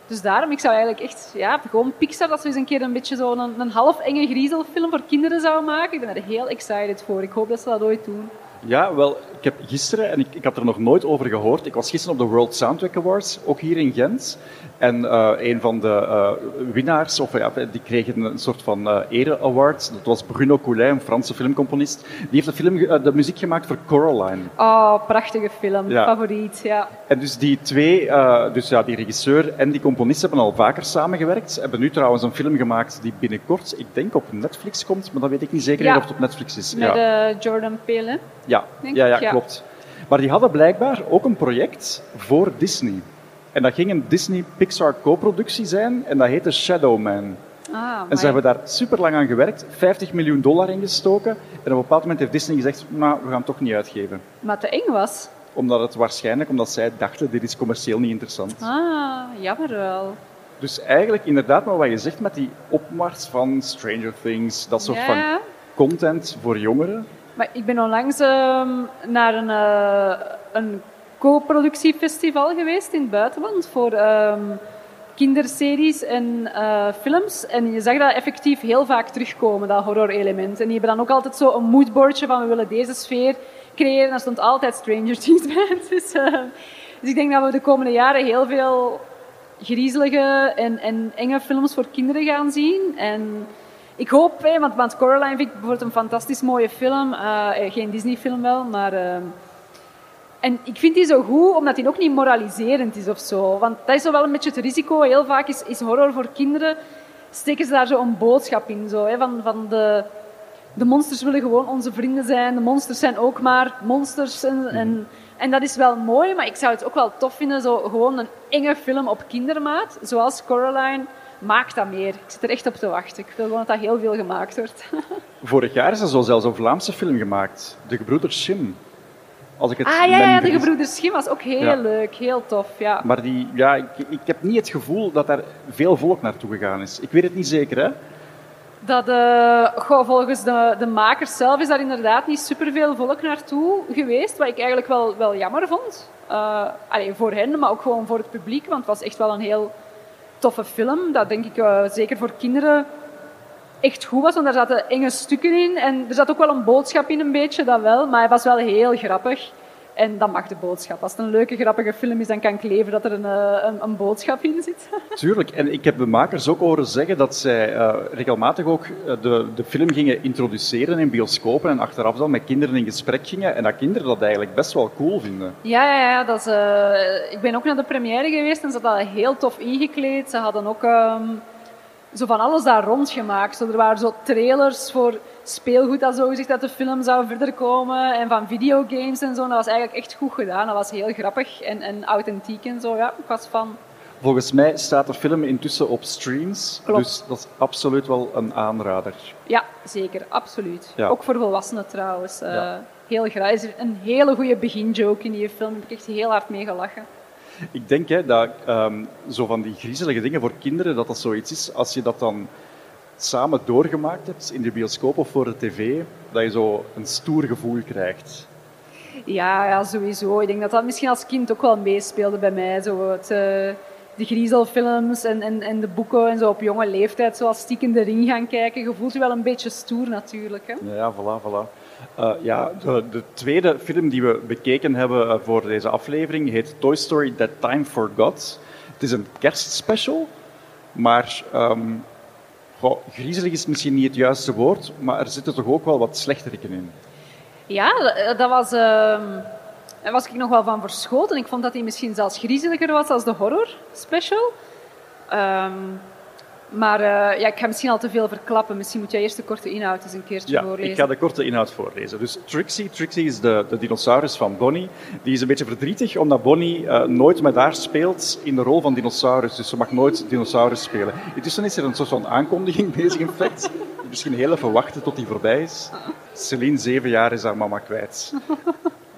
dus daarom, ik zou eigenlijk echt, ja, gewoon Pixar, dat ze eens een keer een beetje zo'n een, een half enge griezelfilm voor kinderen zou maken. Ik ben er heel excited voor. Ik hoop dat ze dat ooit doen. Ja, wel, heb gisteren, en ik, ik had er nog nooit over gehoord, ik was gisteren op de World Soundtrack Awards, ook hier in Gent. En uh, een van de uh, winnaars, of ja, die kreeg een soort van uh, ere-award. Dat was Bruno Coulet, een Franse filmcomponist. Die heeft de, film, de muziek gemaakt voor Coraline. Oh, prachtige film. Ja. Favoriet, ja. En dus die twee, dus ja, die regisseur en die componist hebben al vaker samengewerkt. Hebben nu trouwens een film gemaakt die binnenkort, ik denk op Netflix komt, maar dat weet ik niet zeker ja. of het op Netflix is. Met ja. Jordan Peele. Ja. Ja, ja, klopt. Maar die hadden blijkbaar ook een project voor Disney. En dat ging een Disney-Pixar co-productie zijn en dat heette Shadow Man. Ah, en ze hebben daar super lang aan gewerkt, 50 miljoen dollar ingestoken. En op een bepaald moment heeft Disney gezegd, nou, we gaan het toch niet uitgeven. Maar te eng was? Omdat het waarschijnlijk, omdat zij dachten, dit is commercieel niet interessant. Ah, jammer wel. Dus eigenlijk inderdaad, maar wat je zegt met die opmars van Stranger Things, dat soort Ja. van content voor jongeren. Maar ik ben onlangs ehm, naar een, eh, een co-productiefestival geweest in het buitenland voor ehm, kinderseries en eh, films. En je zag dat effectief heel vaak terugkomen, dat horror-element. En die hebben dan ook altijd zo een moodboardje van we willen deze sfeer creëren. En daar stond altijd Stranger Things bij. Dus, eh, dus ik denk dat we de komende jaren heel veel griezelige en, en enge films voor kinderen gaan zien. En ik hoop, hè, want, want Coraline vind ik bijvoorbeeld een fantastisch mooie film. Eh, eh, geen Disney-film wel, maar... eh, en ik vind die zo goed, omdat die ook niet moraliserend is of zo. Want dat is zo wel een beetje het risico. Heel vaak is, is horror voor kinderen, steken ze daar zo een boodschap in. Zo, hè, van, van de, de monsters willen gewoon onze vrienden zijn. De monsters zijn ook maar monsters. En, en, en dat is wel mooi, maar ik zou het ook wel tof vinden. Zo gewoon een enge film op kindermaat, zoals Coraline. Maak dat meer. Ik zit er echt op te wachten. Ik wil gewoon dat dat heel veel gemaakt wordt. Vorig jaar is er zo zelfs een Vlaamse film gemaakt, De Gebroeders Schim. Als ik het Ah ja, ja de gebroeders Schim was ook heel Ja. leuk, heel tof. Ja. Maar die, ja, ik, ik heb niet het gevoel dat daar veel volk naartoe gegaan is. Ik weet het niet zeker, hè? Dat, goh, volgens de, de makers zelf is daar inderdaad niet superveel volk naartoe geweest, wat ik eigenlijk wel, wel jammer vond. Allee, voor hen, maar ook gewoon voor het publiek, want het was echt wel een heel toffe film. Dat denk ik eh, zeker voor kinderen echt goed was, want daar zaten enge stukken in. En er zat ook wel een boodschap in, een beetje, dat wel, maar hij was wel heel grappig. En dat mag de boodschap. Als het een leuke, grappige film is, dan kan ik leven dat er een, eh, een, een boodschap in zit. Tuurlijk. En ik heb de makers ook horen zeggen dat zij eh, regelmatig ook eh, de, de film gingen introduceren in bioscopen en achteraf dan met kinderen in gesprek gingen. En dat kinderen dat eigenlijk best wel cool vinden. Ja, ja, ja dat is, ik ben ook naar de première geweest en ze hadden dat heel tof ingekleed. Ze hadden ook ehm, zo van alles daar rondgemaakt. Zo, er waren zo trailers voor speelgoed dat zo gezegd uit de film zou verder komen en van videogames en zo. Dat was eigenlijk echt goed gedaan. Dat was heel grappig en, en authentiek en zo. Ja, ik was van. Volgens mij staat de film intussen op streams. Klopt. Dus dat is absoluut wel een aanrader. Ja, zeker, absoluut. Ja. Ook voor volwassenen trouwens. Eh. Heel graag. Er is een hele goede beginjoke in die film. Daar heb ik echt heel hard mee gelachen. Ik denk hè, dat ehm, zo van die griezelige dingen voor kinderen, dat dat zoiets is, als je dat dan samen doorgemaakt hebt in de bioscoop of voor de tv, dat je zo een stoer gevoel krijgt. Ja, ja, sowieso. Ik denk dat dat misschien als kind ook wel meespeelde bij mij. Zo het, eh, de griezelfilms en, en, en de boeken en zo op jonge leeftijd, zoals Stiekem de Ring gaan kijken. Je voelt je wel een beetje stoer natuurlijk. Hè? Ja, ja voilà, voilà. Eh, ja, de, de tweede film die we bekeken hebben eh, voor deze aflevering heet Toy Story That Time Forgot. Het is een kerstspecial, maar ehm, griezelig is misschien niet het juiste woord, maar er zitten toch ook wel wat slechteriken in. Ja, dat, dat was, ehm, daar was ik nog wel van verschoten. Ik vond dat hij misschien zelfs griezeliger was als de horror special. Ehm, maar eh, ja, ik ga misschien al te veel verklappen. Misschien moet jij eerst de korte inhoud eens een keertje Ja, voorlezen. ik ga de korte inhoud voorlezen. Dus Trixie, Trixie is de, de dinosaurus van Bonnie. Die is een beetje verdrietig omdat Bonnie eh, nooit met haar speelt in de rol van dinosaurus. Dus ze mag nooit dinosaurus spelen. Intussen is er een soort van aankondiging bezig in fact. Misschien heel even wachten tot die voorbij is. Celine, zeven jaar, is haar mama kwijt.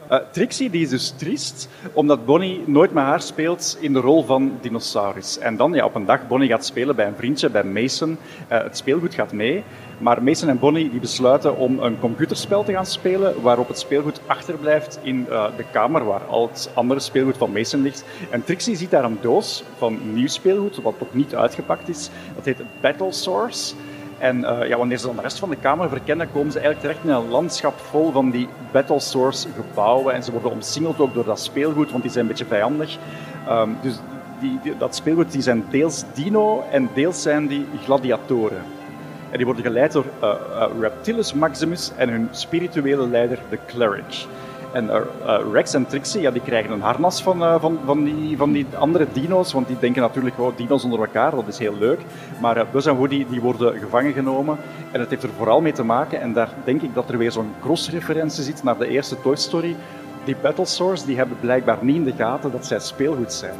Eh, Trixie die is dus triest omdat Bonnie nooit met haar speelt in de rol van dinosaurus. En dan ja, op een dag Bonnie gaat spelen bij een vriendje, bij Mason. Eh, het speelgoed gaat mee. Maar Mason en Bonnie die besluiten om een computerspel te gaan spelen waarop het speelgoed achterblijft in eh, de kamer waar al het andere speelgoed van Mason ligt. En Trixie ziet daar een doos van nieuw speelgoed, wat nog niet uitgepakt is. Dat heet Battle Source. En eh, ja, wanneer ze dan de rest van de kamer verkennen, komen ze eigenlijk terecht in een landschap vol van die battle source gebouwen. En ze worden omsingeld ook door dat speelgoed, want die zijn een beetje vijandig. Ehm, dus die, dat speelgoed die zijn deels dino en deels zijn die gladiatoren. En die worden geleid door uh, uh, Reptilus Maximus en hun spirituele leider, de Cleric. En uh, Rex en Trixie ja, die krijgen een harnas van, van, van, die, van die andere dino's, want die denken natuurlijk, oh, dino's onder elkaar, dat is heel leuk. Maar Buzz en Woody die worden gevangen genomen en het heeft er vooral mee te maken, en daar denk ik dat er weer zo'n cross-referentie zit naar de eerste Toy Story. Die Battle Source die hebben blijkbaar niet in de gaten dat zij speelgoed zijn.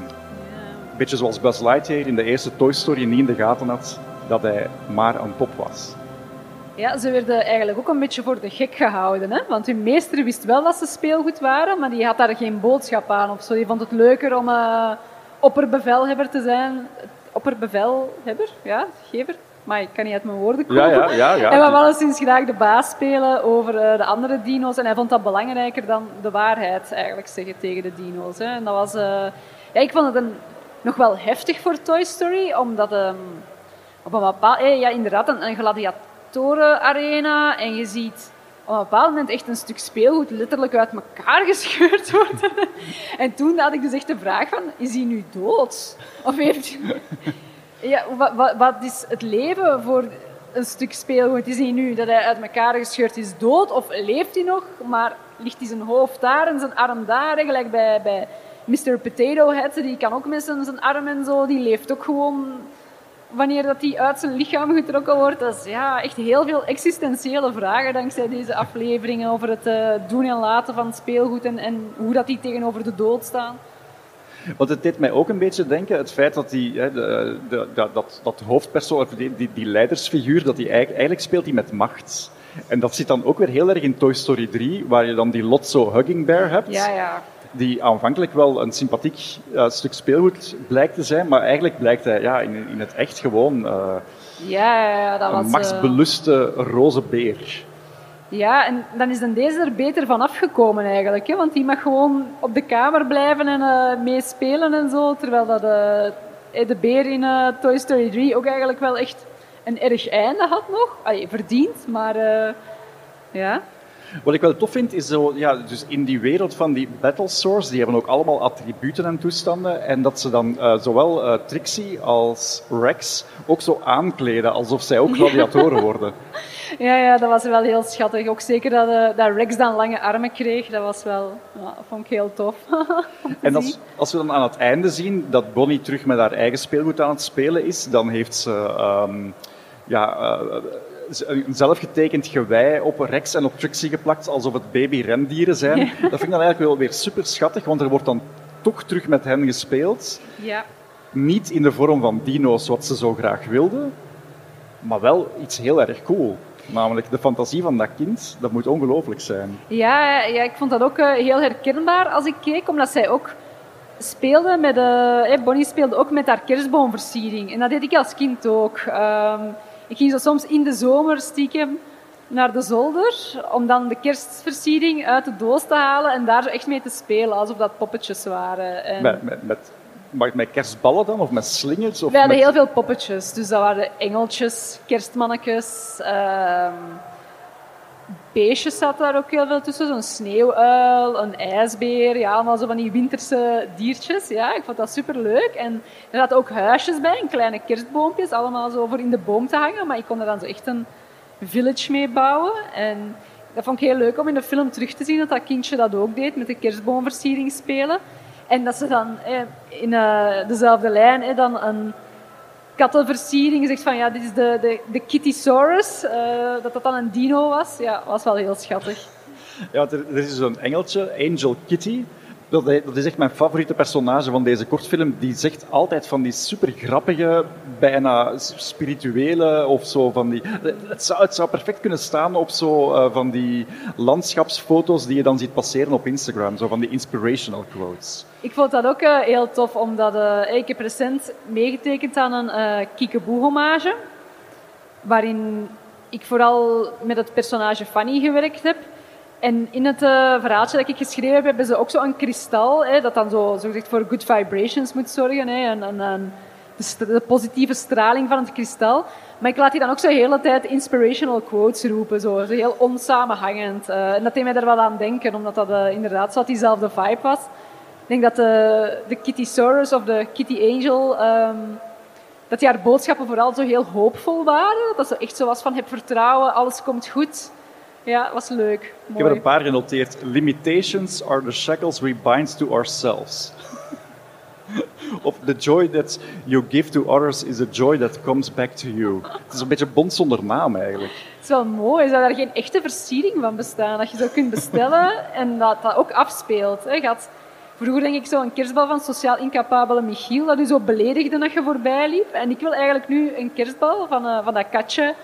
Beetje zoals Buzz Lightyear in de eerste Toy Story niet in de gaten had dat hij maar een pop was. Ja, ze werden eigenlijk ook een beetje voor de gek gehouden. Hè? Want hun meester wist wel dat ze speelgoed waren, maar die had daar geen boodschap aan of zo. Die vond het leuker om uh, opperbevelhebber te zijn. Opperbevelhebber? Ja, gever? Maar ik kan niet uit mijn woorden komen. Ja, ja, ja, ja. En we willen sinds graag de baas spelen over uh, de andere dino's. En hij vond dat belangrijker dan de waarheid eigenlijk zeggen tegen de dino's. Hè? En dat was... Uh, ja, ik vond het een, nog wel heftig voor Toy Story, omdat... Um, op een bepaald... Ja, inderdaad, een, een gladiatorenarena. En je ziet op een bepaald moment echt een stuk speelgoed letterlijk uit elkaar gescheurd worden. en toen had ik dus echt de vraag van, is hij nu dood? Of heeft... Ja, wat, wat, is het leven voor een stuk speelgoed? Is hij nu dat hij uit elkaar gescheurd is dood? Of leeft hij nog, maar ligt hij zijn hoofd daar en zijn arm daar? Gelijk bij, bij Mr. Potato Head, die kan ook met zijn arm en zo. Die leeft ook gewoon wanneer dat die uit zijn lichaam getrokken wordt. Dat is ja, echt heel veel existentiële vragen dankzij deze afleveringen over het uh, doen en laten van speelgoed en, en hoe dat die tegenover de dood staan. Want het deed mij ook een beetje denken, het feit dat die, hè, de, de, dat, dat hoofdpersoon, die, die, die leidersfiguur, dat die eigenlijk, eigenlijk speelt die met macht. En dat zit dan ook weer heel erg in Toy Story 3, waar je dan die Lotso Hugging Bear hebt. Ja, ja die aanvankelijk wel een sympathiek uh, stuk speelgoed blijkt te zijn, maar eigenlijk blijkt hij ja, in, in het echt gewoon uh, ja, ja, dat een was, max beluste roze beer. Ja, en dan is dan deze er beter van afgekomen eigenlijk. Hè? Want die mag gewoon op de kamer blijven en uh, meespelen en zo. Terwijl dat, de beer in Toy Story 3 ook eigenlijk wel echt een erg einde had nog. Allee, verdiend, maar ja. Wat ik wel tof vind, is zo, ja, dus in die wereld van die battle source, die hebben ook allemaal attributen en toestanden. En dat ze dan uh, zowel uh, Trixie als Rex ook zo aankleden, alsof zij ook gladiatoren worden. Ja, ja, dat was wel heel schattig. Ook zeker dat, uh, dat Rex dan lange armen kreeg, dat was wel, ja, vond ik heel tof. en als, als we dan aan het einde zien dat Bonnie terug met haar eigen speelgoed aan het spelen is, dan heeft ze... Um, ja, een zelfgetekend gewei op Rex en op Trixie geplakt, alsof het baby-rendieren zijn. Dat vind ik dan eigenlijk wel weer super schattig, want er wordt dan toch terug met hen gespeeld. Ja. Niet in de vorm van dino's, wat ze zo graag wilden, maar wel iets heel erg cool. Namelijk de fantasie van dat kind, dat moet ongelooflijk zijn. Ja, ja, ik vond dat ook uh, heel herkenbaar als ik keek, omdat zij ook speelde met... Uh, Bonnie speelde ook met haar kerstboomversiering. En dat deed ik als kind ook. Um, ik ging zo soms in de zomer stiekem naar de zolder om dan de kerstversiering uit de doos te halen en daar zo echt mee te spelen, alsof dat poppetjes waren. En... Met, met, met, met kerstballen dan, of met slingers? Of We hadden met... heel veel poppetjes. Dus dat waren engeltjes, kerstmannetjes, uh, beestjes zat daar ook heel veel tussen. Zo'n sneeuwuil, een ijsbeer, ja, allemaal zo van die winterse diertjes. Ja, ik vond dat superleuk. En er zaten ook huisjes bij, en kleine kerstboompjes, allemaal zo voor in de boom te hangen. Maar ik kon er dan zo echt een village mee bouwen. En dat vond ik heel leuk om in de film terug te zien dat dat kindje dat ook deed, met de kerstboomversiering spelen. En dat ze dan eh, in uh, dezelfde lijn eh, dan een kattenversiering. zegt van ja, dit is de, de, de Kittysaurus. Uh, dat dat dan een dino was. Ja, was wel heel schattig. Ja, er, er is zo'n engeltje, Angel Kitty. Dat, is echt mijn favoriete personage van deze kortfilm. Die zegt altijd van die super grappige, bijna spirituele of zo van die. Het zou, zou perfect kunnen staan op zo uh, van die landschapsfoto's die je dan ziet passeren op Instagram. Zo van die inspirational quotes. Ik vond dat ook uh, heel tof, omdat uh, ik heb recent meegetekend aan een uh, Kiekeboe-hommage. Waarin ik vooral met het personage Fanny gewerkt heb. En in het uh, verhaaltje dat ik geschreven heb, hebben ze ook zo een kristal, hè, dat dan zo, zo voor good vibrations moet zorgen. Hè, een, een de, positieve straling van het kristal. Maar ik laat die dan ook zo de hele tijd inspirational quotes roepen, zo, heel onsamenhangend. Eh, en dat deed mij er wel aan denken, omdat dat eh, inderdaad zo diezelfde vibe was. Ik denk dat de, de Kitty Saurus of de Kitty Angel, ehm, dat die haar boodschappen vooral zo heel hoopvol waren. Dat zo echt zo was van heb vertrouwen, alles komt goed. Ja, was leuk. Ik heb er een paar genoteerd. Limitations are the shackles we bind to ourselves. of the joy that you give to others is a joy that comes back to you. Het is een beetje bond zonder naam eigenlijk. Het is wel mooi, zou daar geen echte versiering van bestaan? Dat je zo kunt bestellen en dat dat ook afspeelt. Hè. Vroeger denk ik zo een kerstbal van sociaal incapabele Michiel, dat u zo beledigde dat je voorbij liep. En ik wil eigenlijk nu een kerstbal van, eh, van dat katje,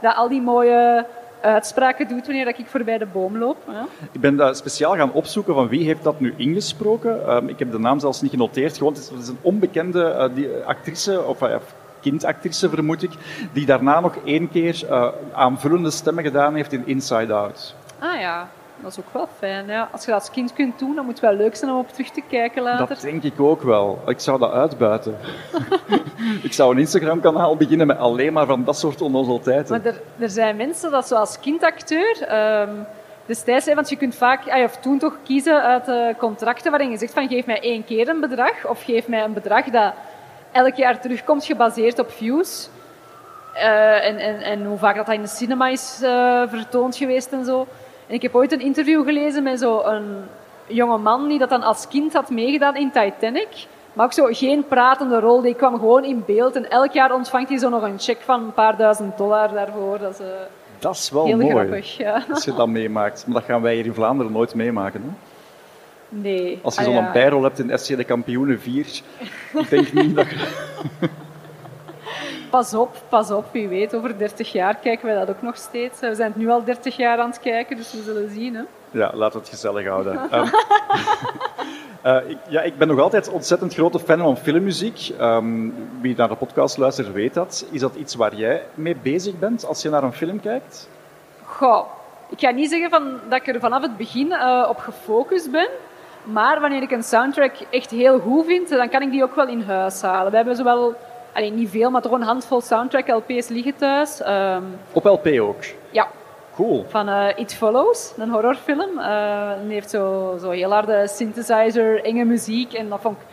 dat al die mooie uitspraken doet wanneer dat ik voorbij de boom loop. Ja. Ik ben speciaal gaan opzoeken van wie heeft dat nu ingesproken. Ehm, ik heb de naam zelfs niet genoteerd. Gewoon, het is- het is een onbekende eh, die, actrice, of eh, kindactrice vermoed ik, die daarna nog één keer eh, aanvullende stemmen gedaan heeft in Inside Out. Ah ja, dat is ook wel fijn. Ja. Als je dat als kind kunt doen, dan moet het wel leuk zijn om op terug te kijken later. Dat denk ik ook wel. Ik zou dat uitbuiten. ik zou een Instagram-kanaal beginnen met alleen maar van dat soort onnozeliteiten. Maar er, er zijn mensen dat zoals kindacteur ehm destijds, hè, want je kunt vaak, ah, of toen toch kiezen uit contracten waarin je zegt van geef mij één keer een bedrag of geef mij een bedrag dat elk jaar terugkomt gebaseerd op views. Eh, en, en, en hoe vaak dat, dat in de cinema is eh, vertoond geweest en zo. En ik heb ooit een interview gelezen met zo'n jonge man die dat dan als kind had meegedaan in Titanic. Maar ook zo geen pratende rol, die kwam gewoon in beeld. En elk jaar ontvangt hij zo nog een check van een paar duizend dollar daarvoor. Dat is eh, Dat is wel heel mooi. grappig. Ja. Als je dat meemaakt. Maar dat gaan wij hier in Vlaanderen nooit meemaken. Hè? Nee. Als je Ah, zo'n ja. bijrol hebt in FC de Kampioenen 4, ik denk niet dat je... Pas op, pas op. Wie weet, over 30 jaar kijken wij dat ook nog steeds. We zijn het nu al 30 jaar aan het kijken, dus we zullen zien. Hè. Ja, laten we het gezellig houden. Ehm, eh, ik, ja, ik ben nog altijd ontzettend grote fan van filmmuziek. Ehm, wie naar de podcast luistert weet dat. Is dat iets waar jij mee bezig bent als je naar een film kijkt? Goh, ik ga niet zeggen van, dat ik er vanaf het begin eh, op gefocust ben. Maar wanneer ik een soundtrack echt heel goed vind, dan kan ik die ook wel in huis halen. We hebben zowel, alleen niet veel, maar toch een handvol soundtrack-LP's liggen thuis. Ehm, Op LP ook. ja, Cool. van eh, It Follows, een horrorfilm. Eh die heeft zo, zo heel harde synthesizer, enge muziek. En dat vond ik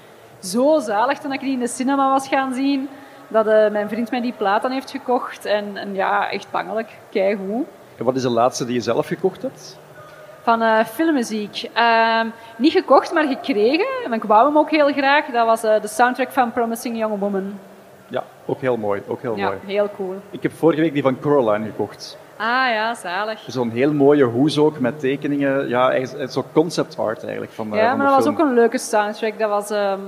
zo zalig toen ik die in de cinema was gaan zien. Dat eh, mijn vriend mij die plaat aan heeft gekocht. En, en ja, echt bangelijk. Keigoed. En wat is de laatste die je zelf gekocht hebt? Van eh, filmmuziek. Ehm, niet gekocht, maar gekregen. En ik wou hem ook heel graag. Dat was de soundtrack van Promising Young Woman. Ja, ook heel mooi. Ook heel Ja, mooi. heel cool. Ik heb vorige week die van Coraline gekocht. Ah ja, zalig. Zo'n heel mooie hoes ook, met tekeningen. Ja, zo'n concept art eigenlijk van, eh, Ja, van maar dat was ook een leuke soundtrack. Dat was ehm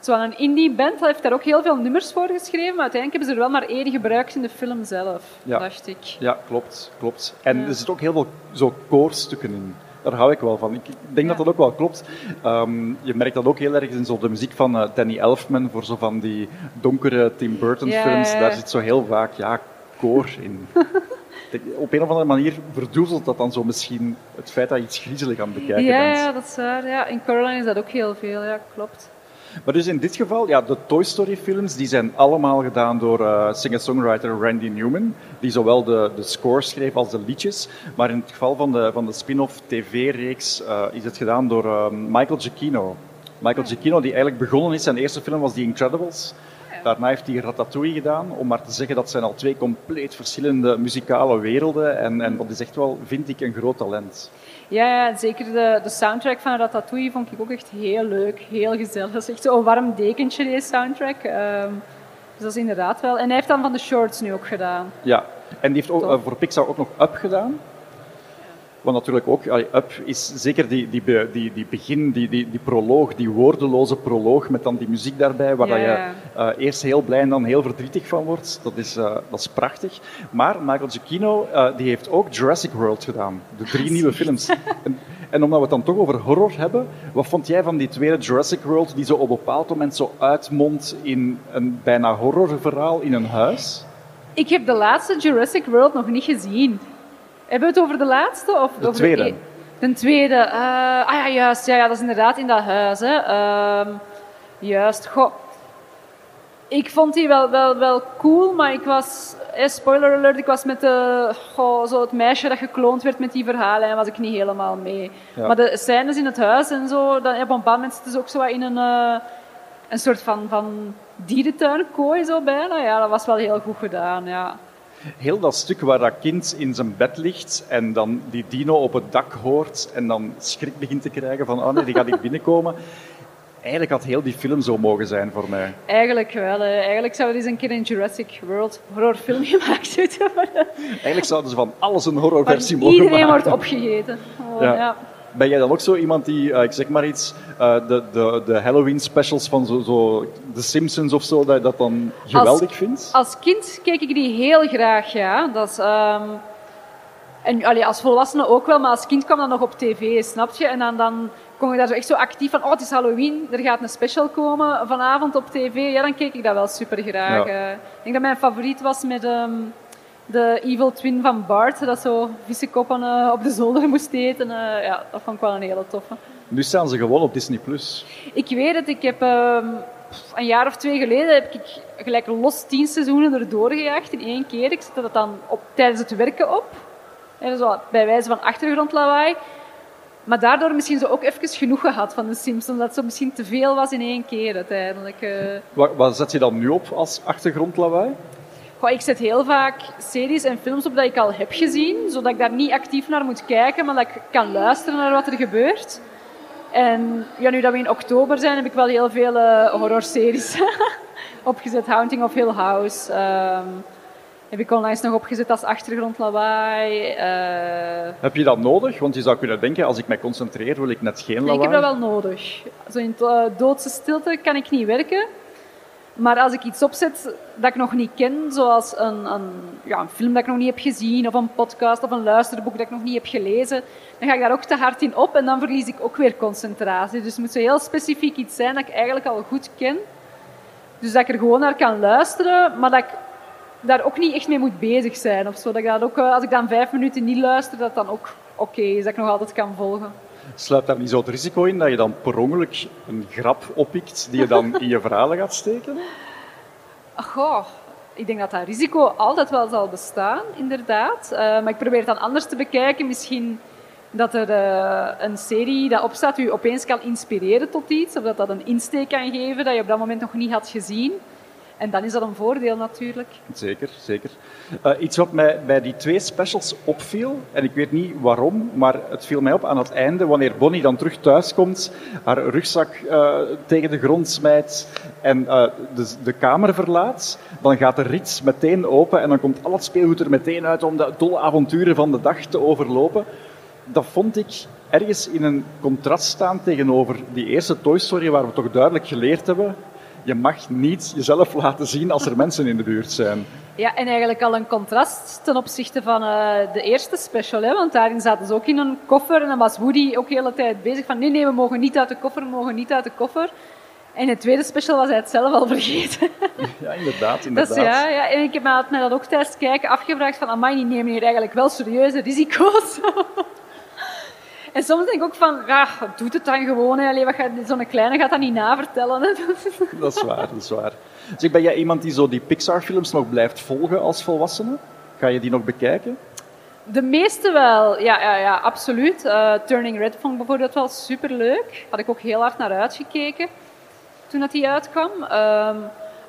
zo'n indie band. Dat heeft daar ook heel veel nummers voor geschreven. Maar uiteindelijk hebben ze er wel maar één gebruikt in de film zelf, Ja. dacht ik. Ja, klopt. klopt. En Ja. er zitten ook heel veel zo koorstukken in. Daar hou ik wel van. Ik denk dat dat ook wel klopt. Ehm, je merkt dat ook heel erg in zo de muziek van eh, Danny Elfman voor zo van die donkere Tim Burton films. Daar zit zo heel vaak ja, koor in. Op een of andere manier verdoezelt dat dan zo misschien het feit dat je iets griezelig aan het bekijken Ja, bent. ja, dat is waar. Ja. In Coraline is dat ook heel veel, ja, klopt. Maar dus in dit geval, ja, de Toy Story films, die zijn allemaal gedaan door eh, singer-songwriter Randy Newman, die zowel de, de score schreef als de liedjes. Maar in het geval van de, van de spin-off tv-reeks eh, is het gedaan door eh, Michael Giacchino. Michael Giacchino, die eigenlijk begonnen is, zijn eerste film was The Incredibles. Daarna heeft hij Ratatouille gedaan, om maar te zeggen dat zijn al twee compleet verschillende muzikale werelden. En, en dat is echt wel, vind ik, een groot talent. Ja, ja, zeker de, de soundtrack van Ratatouille vond ik ook echt heel leuk, heel gezellig. Dat is echt zo'n warm dekentje, deze soundtrack. Ehm, dus dat is inderdaad wel. En hij heeft dan van de shorts nu ook gedaan. Ja, en die heeft ook, eh, voor Pixar ook nog Up gedaan. Natuurlijk ook, allee, Up is zeker die, die, die, die begin, die, die, die proloog, die woordeloze proloog met dan die muziek daarbij, waar dat je eh, eerst heel blij en dan heel verdrietig van wordt. Dat is, eh, dat is prachtig. Maar Michael Giacchino eh, die heeft ook Jurassic World gedaan. De drie nieuwe films. En, en omdat we het dan toch over horror hebben, wat vond jij van die tweede Jurassic World die zo op een bepaald moment zo uitmondt in een bijna horrorverhaal in een huis? Ik heb de laatste Jurassic World nog niet gezien. Hebben we het over de laatste? Of De over tweede. e- De tweede. eh, ah ja, juist. Ja, ja, dat is inderdaad in dat huis. Hè. Ehm, juist. Goh. Ik vond die wel, wel, wel cool, maar ik was, eh, spoiler alert, ik was met de, goh, zo het meisje dat gekloond werd met die verhalen en was ik niet helemaal mee. Ja. Maar de scènes in het huis en zo, dan, op een bepaald moment zitten ze ook zo in een, eh, een soort van, van dierentuinkooi zo bijna. Ja, dat was wel heel goed gedaan, ja. Heel dat stuk waar dat kind in zijn bed ligt en dan die dino op het dak hoort en dan schrik begint te krijgen van oh nee, die gaat niet binnenkomen. Eigenlijk had heel die film zo mogen zijn voor mij. Eigenlijk wel. hè. Eigenlijk zouden eens een keer een Jurassic World horrorfilm gemaakt moeten worden. Eigenlijk zouden ze van alles een horrorversie mogen iedereen maken. wordt opgegeten. Ja. ja. Ben jij dan ook zo iemand die, eh, ik zeg maar iets, eh, de, de, de Halloween specials van zo, zo The Simpsons of zo, dat je dat dan geweldig vindt? Als kind keek ik die heel graag, ja. Dat is, ehm, en allee, als volwassene ook wel, maar als kind kwam dat nog op tv, snap je? En dan, dan kon je daar zo echt zo actief van, oh, het is Halloween, er gaat een special komen vanavond op tv. Ja, dan keek ik dat wel super graag. Ja. Ik denk dat mijn favoriet was met ehm, de evil twin van Bart, dat zo vissenkoppen eh, op de zolder moest eten. Eh, ja, dat vond ik wel een hele toffe. Nu staan ze gewoon op Disney+. Plus. Ik weet het, ik heb ehm, een jaar of twee geleden heb ik gelijk los tien seizoenen erdoor gejaagd in één keer. Ik zette dat dan op, tijdens het werken op. En zo, bij wijze van achtergrondlawaai. Maar daardoor misschien zo ook even genoeg gehad van de Simpsons. Dat zo misschien te veel was in één keer uiteindelijk. eh. Wat, wat zet je dan nu op als achtergrondlawaai? Goh, ik zet heel vaak series en films op dat ik al heb gezien, zodat ik daar niet actief naar moet kijken, maar dat ik kan luisteren naar wat er gebeurt. En ja, nu dat we in oktober zijn, heb ik wel heel veel eh, horrorseries opgezet. Haunting of Hill House. ehm, heb ik onlangs nog opgezet als achtergrondlawaai. eh, Heb je dat nodig? Want je zou kunnen denken, als ik mij concentreer, wil ik net geen lawaai. ik heb dat wel nodig. Zo in uh, doodse stilte kan ik niet werken. Maar als ik iets opzet dat ik nog niet ken, zoals een, een, ja, een film dat ik nog niet heb gezien, of een podcast of een luisterboek dat ik nog niet heb gelezen, dan ga ik daar ook te hard in op en dan verlies ik ook weer concentratie. Dus het moet zo heel specifiek iets zijn dat ik eigenlijk al goed ken. Dus dat ik er gewoon naar kan luisteren, maar dat ik daar ook niet echt mee moet bezig zijn. Of zo. Dat ik dat ook, eh, als ik dan vijf minuten niet luister, dat dan ook oké is, dat ik nog altijd kan volgen. Sluit daar niet zo het risico in dat je dan per ongeluk een grap oppikt die je dan in je verhalen gaat steken? Goh, ik denk dat dat risico altijd wel zal bestaan, inderdaad. Eh, maar ik probeer het dan anders te bekijken. Misschien dat er eh, een serie dat opstaat u opeens kan inspireren tot iets. Of dat dat een insteek kan geven dat je op dat moment nog niet had gezien. En dan is dat een voordeel natuurlijk. Zeker, zeker. Eh, iets wat mij bij die twee specials opviel, en ik weet niet waarom, maar het viel mij op aan het einde, wanneer Bonnie dan terug thuis komt, haar rugzak eh, tegen de grond smijt en eh, de, de kamer verlaat, dan gaat de rits meteen open en dan komt al het speelgoed er meteen uit om de dolle avonturen van de dag te overlopen. Dat vond ik ergens in een contrast staan tegenover die eerste Toy Story, waar we toch duidelijk geleerd hebben je mag niet jezelf laten zien als er mensen in de buurt zijn. Ja, en eigenlijk al een contrast ten opzichte van eh, de eerste special. Hè? Want daarin zaten ze ook in een koffer en dan was Woody ook de hele tijd bezig van nee, nee, we mogen niet uit de koffer, we mogen niet uit de koffer. En in het tweede special was hij het zelf al vergeten. Ja, inderdaad. Dus inderdaad. ja, ja, en ik heb me had dat ook tijdens het kijken afgevraagd van amai, die nemen hier eigenlijk wel serieuze risico's. En soms denk ik ook van, ja, doet het dan gewoon. hè. Allee, wat gaat- Zo'n kleine gaat dat niet navertellen. Hè. Dat is waar, dat is waar. Zeg, ben jij iemand die zo die Pixar-films nog blijft volgen als volwassene? Ga je die nog bekijken? De meeste wel, ja, ja, ja absoluut. Eh, Turning Red vond ik bijvoorbeeld wel superleuk. Had ik ook heel hard naar uitgekeken toen dat die uitkwam. Ehm,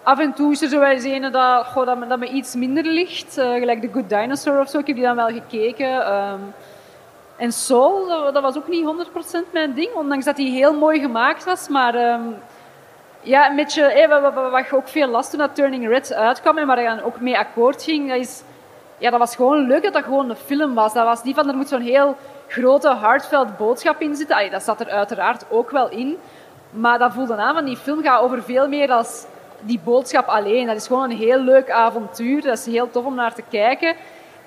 af en toe is er zo wel eens een dat, goh, dat, me, dat me iets minder ligt. Eh, gelijk The Good Dinosaur of zo. Ik heb die dan wel gekeken. Ehm, en Soul, dat, was ook niet 100% mijn ding. Ondanks dat die heel mooi gemaakt was. Maar ehm, ja, een beetje, eh, wat, ook veel last toen dat Turning Red uitkwam. En waar je dan ook mee akkoord ging. Dat is ja, dat was gewoon leuk dat dat gewoon een film was. Dat was niet van, er moet zo'n heel grote, heartfelt boodschap in zitten. Dat zat er uiteraard ook wel in. Maar dat voelde aan van, die film gaat over veel meer dan die boodschap alleen. Dat is gewoon een heel leuk avontuur. Dat is heel tof om naar te kijken.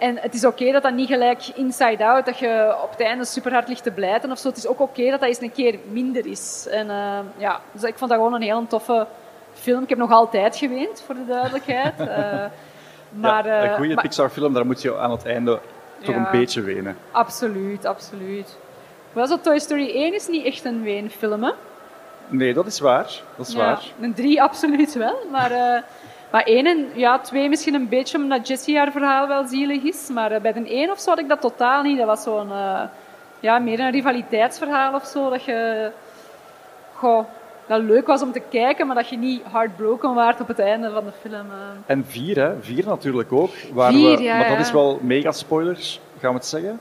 En het is oké dat dat niet gelijk inside out, dat je op het einde super hard ligt te blijten of zo. Het is ook oké dat dat eens een keer minder is. En eh, ja, dus ik vond dat gewoon een heel toffe film. Ik heb nog altijd geweend, voor de duidelijkheid. Eh, maar, ja, een eh, goede Pixar-film, daar moet je aan het einde toch Ja. een beetje wenen. Absoluut, absoluut. Wel zo Toy Story 1 is niet echt een weenfilm, hè? Nee, dat is waar. Dat is Ja, waar. een drie absoluut wel. Maar, maar één en ja, twee misschien een beetje omdat Jessie haar verhaal wel zielig is. Maar eh, bij de één of zo had ik dat totaal niet. Dat was zo'n, eh, ja, meer een rivaliteitsverhaal of zo. Dat je, goh, dat leuk was om te kijken, maar dat je niet heartbroken waart op het einde van de film. eh. En vier, hè. Vier natuurlijk ook. Waar Vier, we, ja, maar dat ja. is wel mega spoilers, gaan we het zeggen.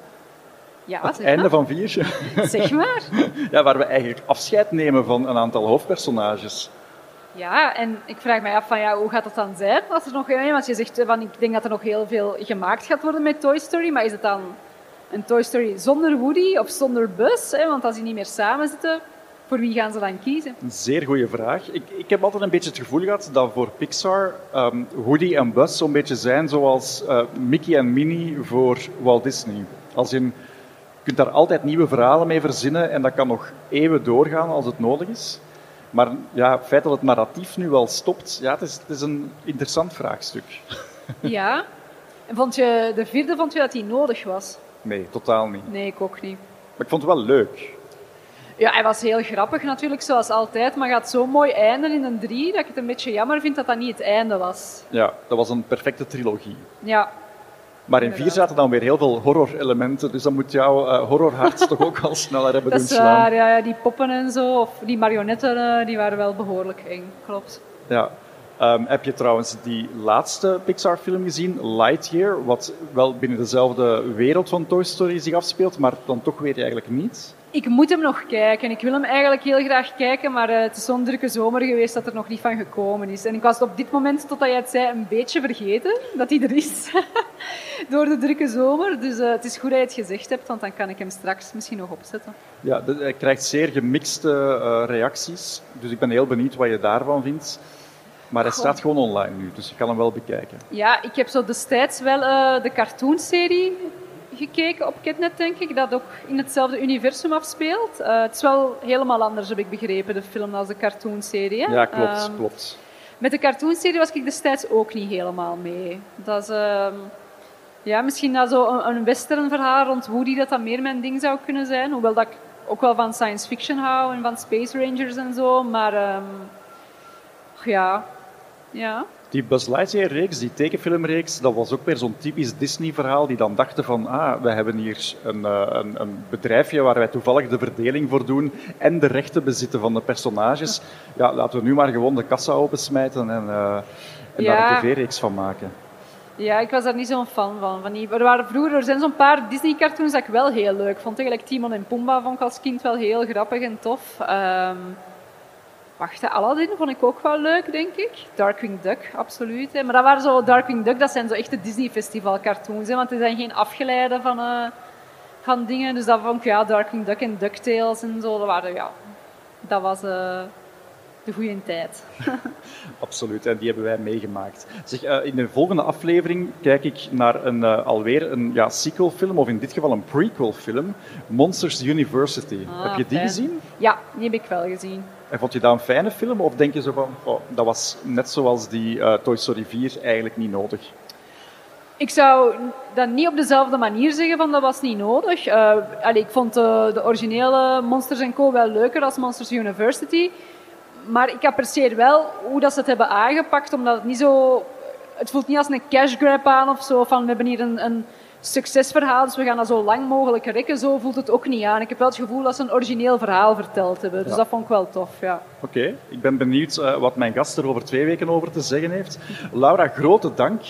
Ja, Het einde maar. van vier. Zeg maar. ja, waar we eigenlijk afscheid nemen van een aantal hoofdpersonages. Ja, en ik vraag mij af van ja, hoe gaat dat dan zijn? Als er nog, ja, want je zegt eh, van ik denk dat er nog heel veel gemaakt gaat worden met Toy Story, maar is het dan een Toy Story zonder Woody of zonder Buzz? Want als die niet meer samen zitten, voor wie gaan ze dan kiezen? Een zeer goede vraag. Ik, ik heb altijd een beetje het gevoel gehad dat voor Pixar ehm, Woody en Buzz zo'n beetje zijn zoals eh, Mickey en Minnie voor Walt Disney. Als je kunt daar altijd nieuwe verhalen mee verzinnen en dat kan nog eeuwen doorgaan als het nodig is. Maar ja, het feit dat het narratief nu wel stopt, ja, het, is, het is een interessant vraagstuk. Ja. En vond je, de vierde vond je dat die nodig was? Nee, totaal niet. Nee, ik ook niet. Maar ik vond het wel leuk. Ja, hij was heel grappig natuurlijk, zoals altijd, maar gaat zo mooi eindigen in een drie, dat ik het een beetje jammer vind dat dat niet het einde was. Ja, dat was een perfecte trilogie. Ja, Maar in vier zaten dan weer heel veel horror-elementen, dus dan moet jouw eh, horrorhart toch ook al sneller hebben dat doen is slaan. waar. Ja, ja, die poppen en zo, of die marionetten, eh, die waren wel behoorlijk eng, klopt. Ja. Ehm, heb je trouwens die laatste Pixar-film gezien, Lightyear, wat wel binnen dezelfde wereld van Toy Story zich afspeelt, maar dan toch weer eigenlijk niet? Ik moet hem nog kijken. Ik wil hem eigenlijk heel graag kijken, maar eh, het is zo'n drukke zomer geweest dat er nog niet van gekomen is. En ik was op dit moment, totdat jij het zei, een beetje vergeten dat hij er is. Door de drukke zomer. Dus eh, het is goed dat je het gezegd hebt, want dan kan ik hem straks misschien nog opzetten. Ja, hij krijgt zeer gemixte eh, reacties, dus ik ben heel benieuwd wat je daarvan vindt. Maar hij Goh. staat gewoon online nu, dus je kan hem wel bekijken. Ja, ik heb zo destijds wel eh, de cartoonserie gekeken op Kidnet, denk ik, dat ook in hetzelfde universum afspeelt. Eh, het is wel helemaal anders, heb ik begrepen, de film, als de cartoonserie. hè. Ja, klopt, Ehm, klopt. Met de cartoonserie was ik destijds ook niet helemaal mee. Dat is, ehm, ja, misschien dat zo een, een western verhaal rond Woody dat dat meer mijn ding zou kunnen zijn. Hoewel dat ik ook wel van science fiction hou en van Space Rangers en zo. Maar ehm, ja, ja. Die Buzz Lightyear-reeks, die tekenfilmreeks, dat was ook weer zo'n typisch Disney-verhaal. Die dan dachten van, ah, we hebben hier een, eh, een, een bedrijfje waar wij toevallig de verdeling voor doen en de rechten bezitten van de personages. Ja, laten we nu maar gewoon de kassa opensmijten en, eh, en daar een tv-reeks van maken. Ja, ik was daar niet zo'n fan van. van die, er, waren vroeger, er zijn zo'n paar Disney-cartoons dat ik wel heel leuk vond. Eigenlijk Timon en Pumbaa vond ik als kind wel heel grappig en tof. Ehm wacht, Aladdin vond ik ook wel leuk, denk ik. Darkwing Duck, absoluut. Hè. Maar dat waren zo, Darkwing Duck, dat zijn zo echte Disney-festival-cartoons. Hè, want die zijn geen afgeleide van, eh, van dingen. Dus dat vond ik, ja, Darkwing Duck en DuckTales en zo. Dat, waren, ja, dat was eh, de goede tijd. Absoluut, en die hebben wij meegemaakt. Zeg, eh, in de volgende aflevering kijk ik naar een, alweer een ja, sequelfilm, of in dit geval een prequelfilm, Monsters University. Ah, Heb je die fijn. gezien? Ja, die heb ik wel gezien. En vond je dat een fijne film? Of denk je zo van, oh, dat was net zoals die eh, Toy Story 4 eigenlijk niet nodig? Ik zou dat niet op dezelfde manier zeggen van dat was niet nodig. Eh allee, ik vond de, de originele Monsters Co. wel leuker als Monsters University. Maar ik apprecieer wel hoe dat ze het hebben aangepakt, omdat het niet zo... Het voelt niet als een cash grab aan of zo, van we hebben hier een, een succesverhaal, dus we gaan dat zo lang mogelijk rekken. Zo voelt het ook niet aan. Ik heb wel het gevoel dat ze een origineel verhaal verteld hebben. Dus Ja. dat vond ik wel tof, ja. Oké, ik ben benieuwd eh, wat mijn gast er over twee weken over te zeggen heeft. Laura, grote dank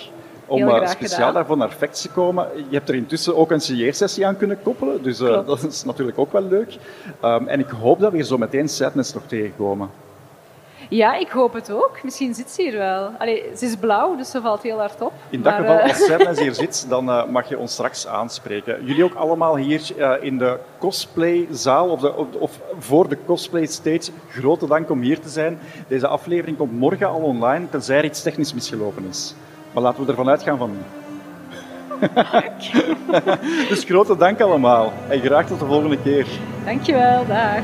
om eh, speciaal gedaan. daarvoor naar Facts te komen. Je hebt er intussen ook een signeersessie aan kunnen koppelen, dus eh, dat is natuurlijk ook wel leuk. Ehm, en ik hoop dat we hier zo meteen Sadness nog tegenkomen. Ja, ik hoop het ook. Misschien zit ze hier wel. Allee, ze is blauw, dus ze valt heel hard op. In dat Maar, geval, eh, als Sadness hier zit, dan eh, mag je ons straks aanspreken. Jullie ook allemaal hier eh, in de cosplayzaal, of, de, of, voor de cosplay stage. Grote dank om hier te zijn. Deze aflevering komt morgen al online, tenzij er iets technisch misgelopen is. Maar laten we ervan uitgaan van niet. dus grote dank allemaal. En graag tot de volgende keer. Dankjewel, dag.